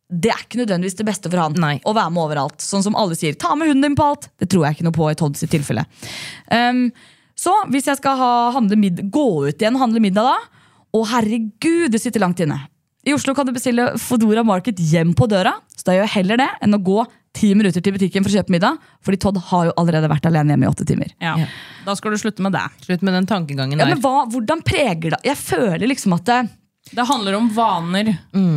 det er ikke nødvendigvis det beste for han Nei. å være med overalt. Sånn som alle sier, ta med hunden din på alt. Det tror jeg ikke noe på i Todd sitt tilfelle. Um, så hvis jeg skal ha, handle gå ut igjen og handle middag da, å herregud, det sitter langt inne. I Oslo kan du bestille Fodora Market hjem på døra, så da gjør jeg heller det enn å gå ti minutter til butikken for å kjøpe middag, fordi Todd har jo allerede vært alene hjemme i åtte timer. Ja. Da skal du slutte med det. Slutt med den tankegangen der. Ja, men hva, Hvordan preger det Jeg føler liksom at det, Det handler om vaner.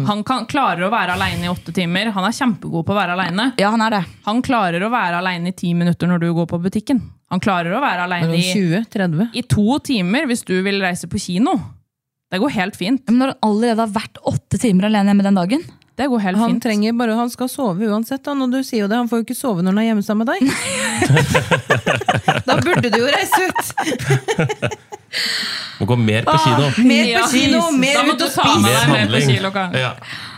Han kan, klarer å være aleine i åtte timer. Han er kjempegod på å være aleine. Ja, han er det. Han klarer å være aleine i ti minutter når du går på butikken. Han klarer å være aleine i, 20-30. i to timer hvis du vil reise på kino. Det går helt fint. Men når han allerede har vært åtte timer alene hjemme den dagen Det går helt Han fint. trenger bare, han skal sove uansett, han, og du sier jo det. Han får jo ikke sove når han er hjemme sammen med deg. [laughs] da burde du jo reise ut! [laughs] Må gå mer på kino. Mer på Ja. kino, mer Da ut og spise! mer handling. Ja.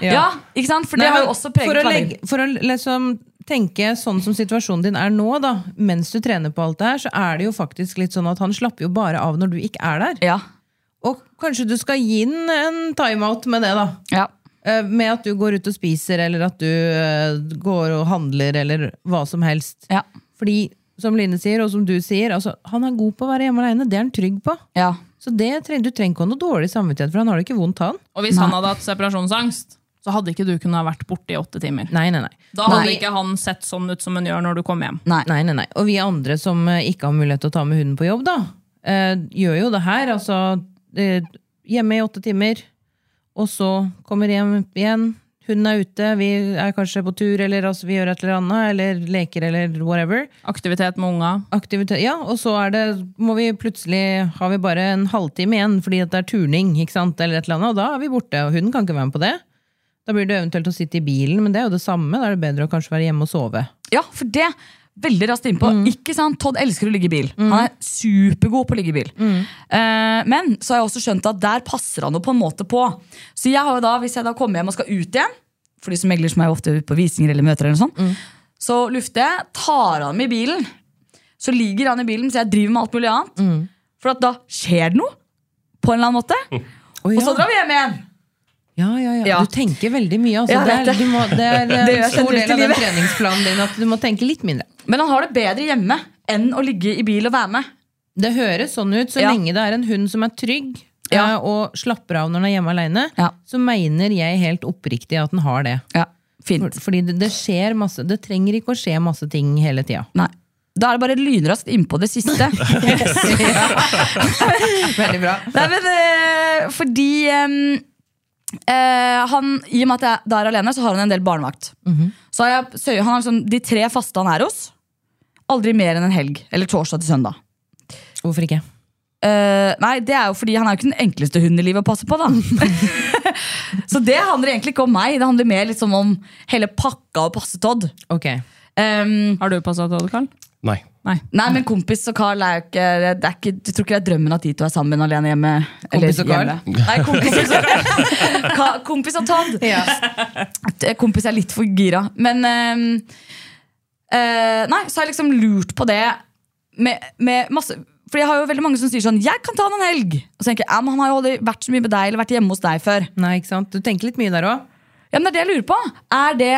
Ja, ikke sant? For det Nei, har jo også preget for å, legge, for å liksom tenke sånn som situasjonen din er nå, da, mens du trener på alt det her, så er det jo faktisk litt sånn at han slapper jo bare av når du ikke er der. Ja, Og kanskje du skal gi den en timeout med det, da. ja. Eh, Med at du går ut og spiser, eller at du eh, går og handler, eller hva som helst. Ja. Fordi, som Line sier, og som du sier, altså, han er god på å være hjemme alene. Det er han trygg på. ja. Så det, du trenger ikke ha noe dårlig samvittighet, for han har det ikke vondt, han. Og hvis han hadde hatt separasjonsangst, så hadde ikke du kunnet ha vært borte i åtte timer. Nei, nei, nei. Da hadde Nei. ikke han sett sånn ut som han gjør når du kommer hjem. Nei. Nei, nei, nei. Og vi andre som eh, ikke har mulighet til å ta med hunden på jobb, da, eh, gjør jo det her. Altså hjemme i åtte timer, og så kommer hjem igjen. Hunden er ute, vi er kanskje på tur, eller altså, vi gjør et eller annet, eller leker, eller whatever. Aktivitet med unga. Aktivitet, ja, og så er det, må vi plutselig, har vi bare en halvtime igjen, fordi at det er turning, ikke sant, eller et eller annet, og da er vi borte, og hunden kan ikke være med på det. Da blir det eventuelt å sitte i bilen, men det er jo det samme, da er det bedre å kanskje være hjemme og sove. Ja, for det Veldig raskt innpå. Ikke sant? Todd elsker å ligge i bil. Han er supergod på å ligge i bil. Eh, men så har jeg også skjønt at der passer han jo på en måte på. Så jeg har jo da, hvis jeg da kommer hjem og skal ut igjen, for de som megler som er jo ofte ute på visninger eller møter, eller sånt, så lufter jeg, tar han med i bilen. Så ligger han i bilen, så jeg driver med alt mulig annet. For at da skjer det noe. På en eller annen måte. Å, Og så drar vi hjem igjen. Ja, ja, ja. Ja. Du tenker veldig mye. Altså. Ja, det, er, du må, det er [laughs] Det en stor del av den treningsplanen din at du må tenke litt mindre. Men han har det bedre hjemme enn å ligge i bil og være med. Det høres sånn ut så Ja. lenge det er en hund som er trygg eh, og slapper av når den er hjemme alene. Ja. Så mener jeg helt oppriktig at den har det. Ja, For, fint. fordi det, det skjer masse Det trenger ikke å skje masse ting hele tida. Nei. Da er det bare lynraskt innpå det siste. [laughs] [laughs] Veldig bra. Nei, men eh, fordi ehm, eh, han, I og med at jeg da er alene, så har han en del barnevakt. Så har jeg, så han har liksom de tre faste han er hos. Aldri mer enn en helg. Eller torsdag til søndag. Hvorfor ikke? Eh, nei, det er jo fordi han er jo ikke den enkleste hunden i livet å passe på. da [laughs] Så det handler egentlig ikke om meg. Det handler mer liksom om hele pakka å passe Todd. Okay. Um, Har du passa Todd, Karl? Nei. Nei. nei, men kompis og Carl er jo ikke, det er ikke Du tror ikke det er drømmen at de to er sammen alene hjemme. eller Kompis og Carl? hjemme. Nei, kompis og, [laughs] Ka- kompis og Todd. At, eh, Kompis er litt for gira. Men øh, eh, Nei, så har jeg liksom lurt på det med, med masse For jeg har jo veldig mange som sier sånn 'Jeg kan ta han en helg'. Og så tenker jeg, ja, men Han har jo aldri vært så mye med deg eller vært hjemme hos deg før. Nei, ikke sant? Du tenker litt mye der òg. Ja, men det er det jeg lurer på. Er det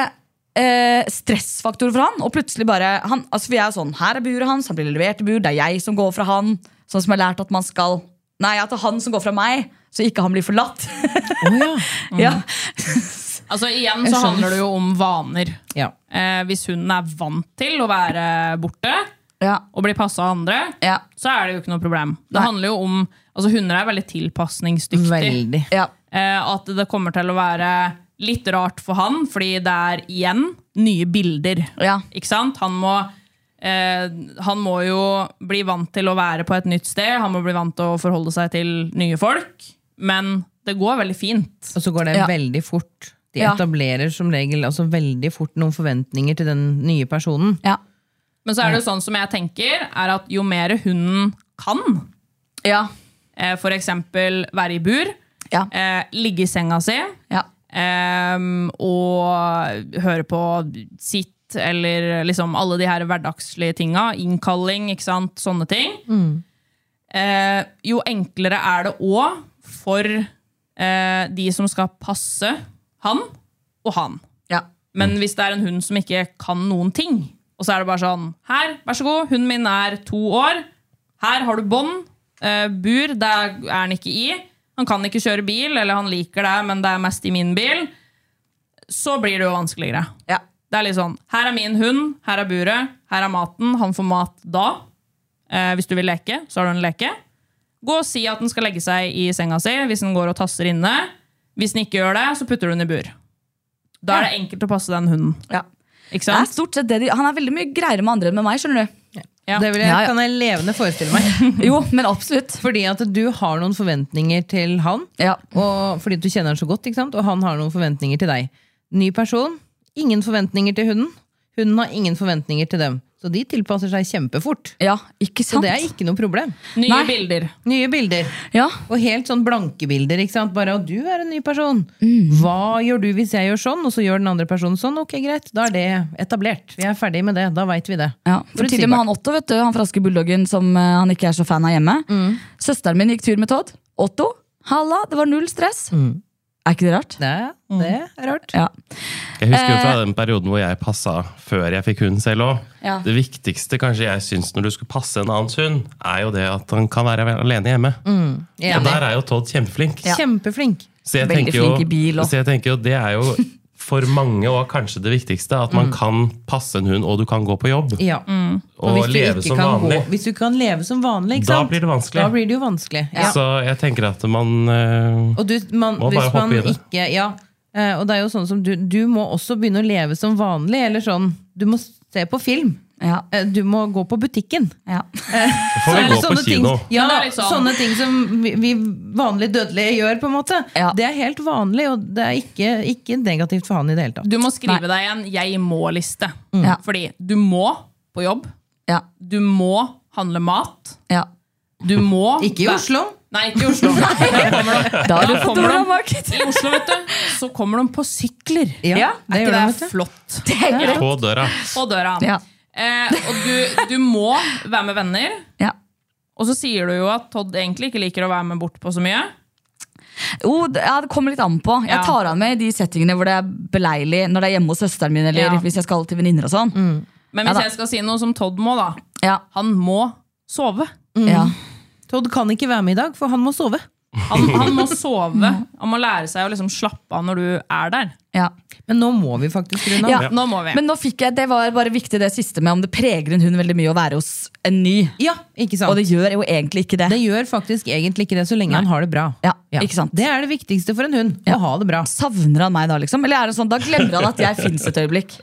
eh, stressfaktor for han? Og plutselig bare han, altså For jeg er sånn, her er buret hans, han blir levert i bur, det er jeg som går fra han. Sånn som jeg har lært at man skal Nei, at det er han som går fra meg, så ikke han blir forlatt. Oh, ja. [laughs] ja. Altså Igjen så handler det jo om vaner. ja. Eh, hvis hunden er vant til å være borte Ja. og bli passa av andre, Ja. så er det jo ikke noe problem. Det Nei. handler jo om altså Hunder er veldig tilpasningsdyktige. Veldig. ja. Eh, at det kommer til å være litt rart for han, fordi det er igjen nye bilder. Ja. Ikke sant? Han må, eh, han må jo bli vant til å være på et nytt sted, han må bli vant til å forholde seg til nye folk. Men det går veldig fint. Og så går det Ja. veldig fort. De etablerer som regel altså veldig fort noen forventninger til den nye personen. Ja. Men så er det jo sånn som jeg tenker, er at jo mer hunden kan, Ja. F.eks. for eksempel være i bur, Ja. eh, ligge i senga si, ja. Ehm, og høre på sitt, eller liksom alle de her hverdagslige tinga. Innkalling, ikke sant. Sånne ting. Eh, jo enklere er det òg for eh, de som skal passe han og han. Men hvis det er en hund som ikke kan noen ting, og så er det bare sånn Her, vær så god, hunden min er to år. Her har du bånd. Eh, bur, der er den ikke i. Han kan ikke kjøre bil, eller han liker det, men det er mest i min bil. Så blir det jo vanskeligere. Ja. Det er litt sånn, Her er min hund, her er buret, her er maten. Han får mat da. Eh, hvis du vil leke, så har du en leke. Gå og si at den skal legge seg i senga si hvis den går og tasser inne. Hvis den ikke gjør det, så putter du den i bur. Da er det enkelt å passe den hunden. Ja. Ikke Det er stort sett det de, han er veldig mye greiere med andre enn med meg. skjønner du Ja. Det vil jeg, kan jeg levende forestille meg. [laughs] Jo, men absolutt. Fordi at du har noen forventninger til han, Ja. og fordi du kjenner han så godt, ikke sant? og han har noen forventninger til deg. Ny person, ingen forventninger til hunden. Hunden har ingen forventninger til dem. Så de tilpasser seg kjempefort. ja, ikke Så det er ikke noe problem. Nye Nei. bilder. Nye bilder. Ja, Og helt sånn blanke bilder. ikke sant? Bare at du er en ny person. Mm. Hva gjør du hvis jeg gjør sånn, og så gjør den andre personen sånn? Ok, greit, da er det etablert. Vi er ferdig med det. Da veit vi det. ja. For til og med han Otto, vet du, han franske bulldoggen som eh, han ikke er så fan av hjemme. Mm. Søsteren min gikk tur med Todd. Otto, halla, det var null stress. Er ikke det rart? Det, det er rart. Ja. Jeg husker jo fra den perioden hvor jeg passa før jeg fikk hund selv òg. Ja. Det viktigste kanskje jeg syns når du skal passe en annens hund, er jo det at han kan være alene hjemme. Og der er jo Todd kjempeflink. Kjempeflink. Så jeg Veldig jo, flink i bil så jeg tenker jo det er jo for mange og kanskje det viktigste. At man kan passe en hund, og du kan gå på jobb. Ja. Og og leve som vanlig. Gå, hvis du kan leve som vanlig, ikke Da sant? blir det vanskelig. Da blir det jo vanskelig. Ja. Så jeg tenker at man øh, Og du, man, Må bare hoppe man i det. ikke ja, eh, Og det er jo sånn som du, du må også begynne å leve som vanlig. Eller sånn, du må se på film. Ja. Eh, Du må gå på butikken. Ja. får vi Sånne- gå på kino. ting- ja, det sånn- Sånne ting som vi, vi vanlige dødelige gjør, på en måte. Ja. Det er helt vanlig, og det er ikke, ikke negativt for han i det hele tatt. Du må skrive deg en 'jeg må'-liste. Ja. Fordi du må på jobb. Ja. Du må handle mat. ja. Du må [laughs] Ikke i Oslo. Nei, ikke i Oslo. [laughs] Da kommer de, Da er kommer de, I Oslo, vet du, så kommer de på sykler. Ja, Er ikke gjør de, det er greit. På døra. På døra. Ja. Eh, og du, du må være med venner. Ja. Og så sier du jo at Todd egentlig ikke liker å være med bort på så mye. Oh, det, ja, det kommer litt an på. Jeg tar han med i de settingene hvor det er beleilig, når det er hjemme hos søsteren min, eller Ja. hvis jeg skal til venninner og sånn. Men hvis ja, jeg skal si noe som Todd må, da. Ja. Han må sove. Ja. Todd kan ikke være med i dag, for han må sove. Han, han må sove. Han må lære seg å liksom slappe av når du er der. Ja. Men nå må vi faktisk runde av. Ja. Nå må vi. Men nå fikk jeg, det var bare viktig det siste med om det preger en hund veldig mye å være hos en ny. Ja, ikke sant? Og det gjør jo egentlig ikke det. Det gjør faktisk egentlig ikke det, så lenge han har det bra. Ja, ikke sant? Det er det viktigste for en hund. Ja. Å ha det bra. Savner han meg da, liksom? Eller er det sånn, da glemmer han at jeg fins et øyeblikk?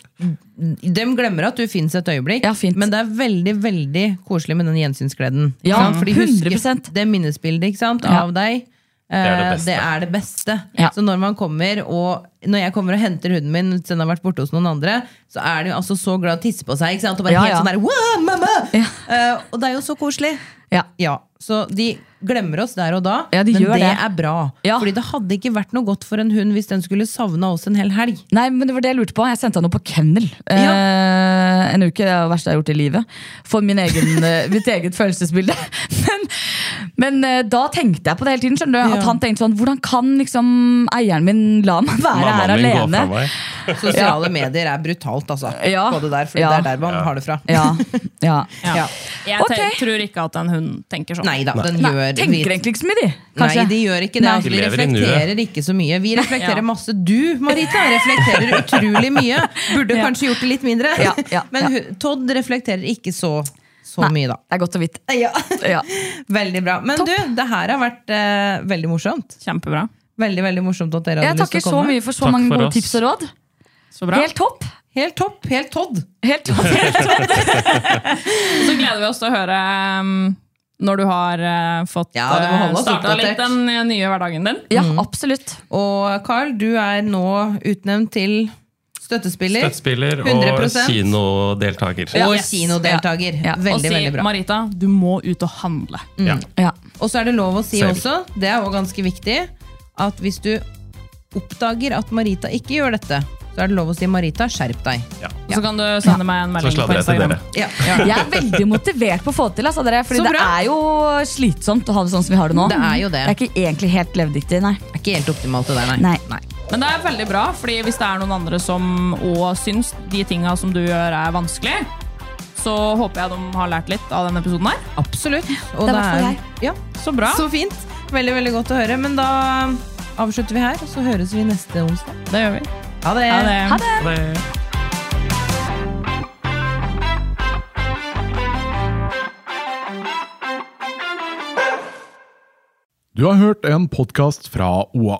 De glemmer at du fins et øyeblikk, Ja, fint. men det er veldig veldig koselig med den gjensynsgleden. Ja, sant? For de husker 100%. det minnesbildet ikke sant, Ja. av deg. Er det eh, beste. det er det beste. Ja. Så når man kommer og Når jeg kommer og henter hunden min hvis den har vært borte hos noen andre, så er de jo altså så glad å tisse på seg. Ikke sant? Og bare Ja, helt ja. sånn der, «Wow, mamma! Ja. Eh, og det er jo så koselig. Ja. Ja, Så de glemmer oss der og da, Ja, de men gjør det, det. er bra. Ja. Fordi det hadde ikke vært noe godt for en hund hvis den skulle savna oss en hel helg. Nei, men det var det jeg lurte på. Jeg sendte han på kennel. Eh, en uke. Det er det verste jeg har gjort i livet. For min egen, [laughs] eh, mitt eget følelsesbilde. [laughs] Men, men uh, da tenkte jeg på det hele tiden. skjønner du? At han tenkte sånn, Hvordan kan liksom eieren min la meg være her min alene? [laughs] Sosiale medier er brutalt, altså. Ja. På det der, for Ja. det er der man har det fra. Ja, [laughs] ja. Ja. Jeg okay. tror ikke at en hund tenker sånn. Nei da, den Nei, gjør tenker egentlig ikke så mye, de. Kanskje. Nei, de gjør ikke det. Nei. Altså, De de lever i reflekterer ikke så mye. Vi reflekterer Ja. masse. Du, Marita, reflekterer [laughs] utrolig mye. Burde Ja. kanskje gjort det litt mindre. Ja, ja, Men ja. Todd reflekterer ikke så, så Nei, mye, da. Det er godt å vite. [laughs] Ja. Ja. Veldig bra. Men Topp. du, det her har vært eh, veldig morsomt. Kjempebra. Veldig, veldig morsomt at dere Jeg hadde lyst takker til å så komme. mye for så Takk mange for gode oss. tips og råd. Så bra. Helt topp. Helt topp. Helt Todd. Helt topp. [laughs] Helt topp. [laughs] Så gleder vi oss til å høre um, når du har uh, fått Ja, du må holde oss starta oppdatert. litt den nye hverdagen din. Ja, absolutt. Og Carl, du er nå utnevnt til støttespiller. Støttespiller og 100%. kinodeltaker. Og Yes. kinodeltaker. Ja. Og Veldig, si, veldig bra. Marita, du må ut og handle. Ja. Ja. Og så er det lov å si Selv. også, det er også ganske viktig, at hvis du oppdager at Marita ikke gjør dette, så er det lov å si Marita, skjerp deg. Og så kan du sende meg en melding på jeg Instagram. dere. Ja. [laughs] Jeg er veldig motivert på å få det til. Altså, dere, fordi det er jo slitsomt å ha det sånn som vi har det nå. Det er jo det. Det er ikke egentlig helt levedyktig, nei. Det er ikke helt optimalt det der, nei. Nei. nei. Men det er veldig bra, fordi hvis det er noen andre som òg syns de tinga som du gjør, er vanskelig, så håper jeg de har lært litt av denne episoden her. Absolutt. Og Det er jeg. Ja, Så bra. så fint. Veldig, veldig godt å høre. Men da avslutter vi her, og så høres vi neste onsdag. Det gjør vi. Ha det! Ha det. Ha det! Det- Du har hørt en podkast fra OA.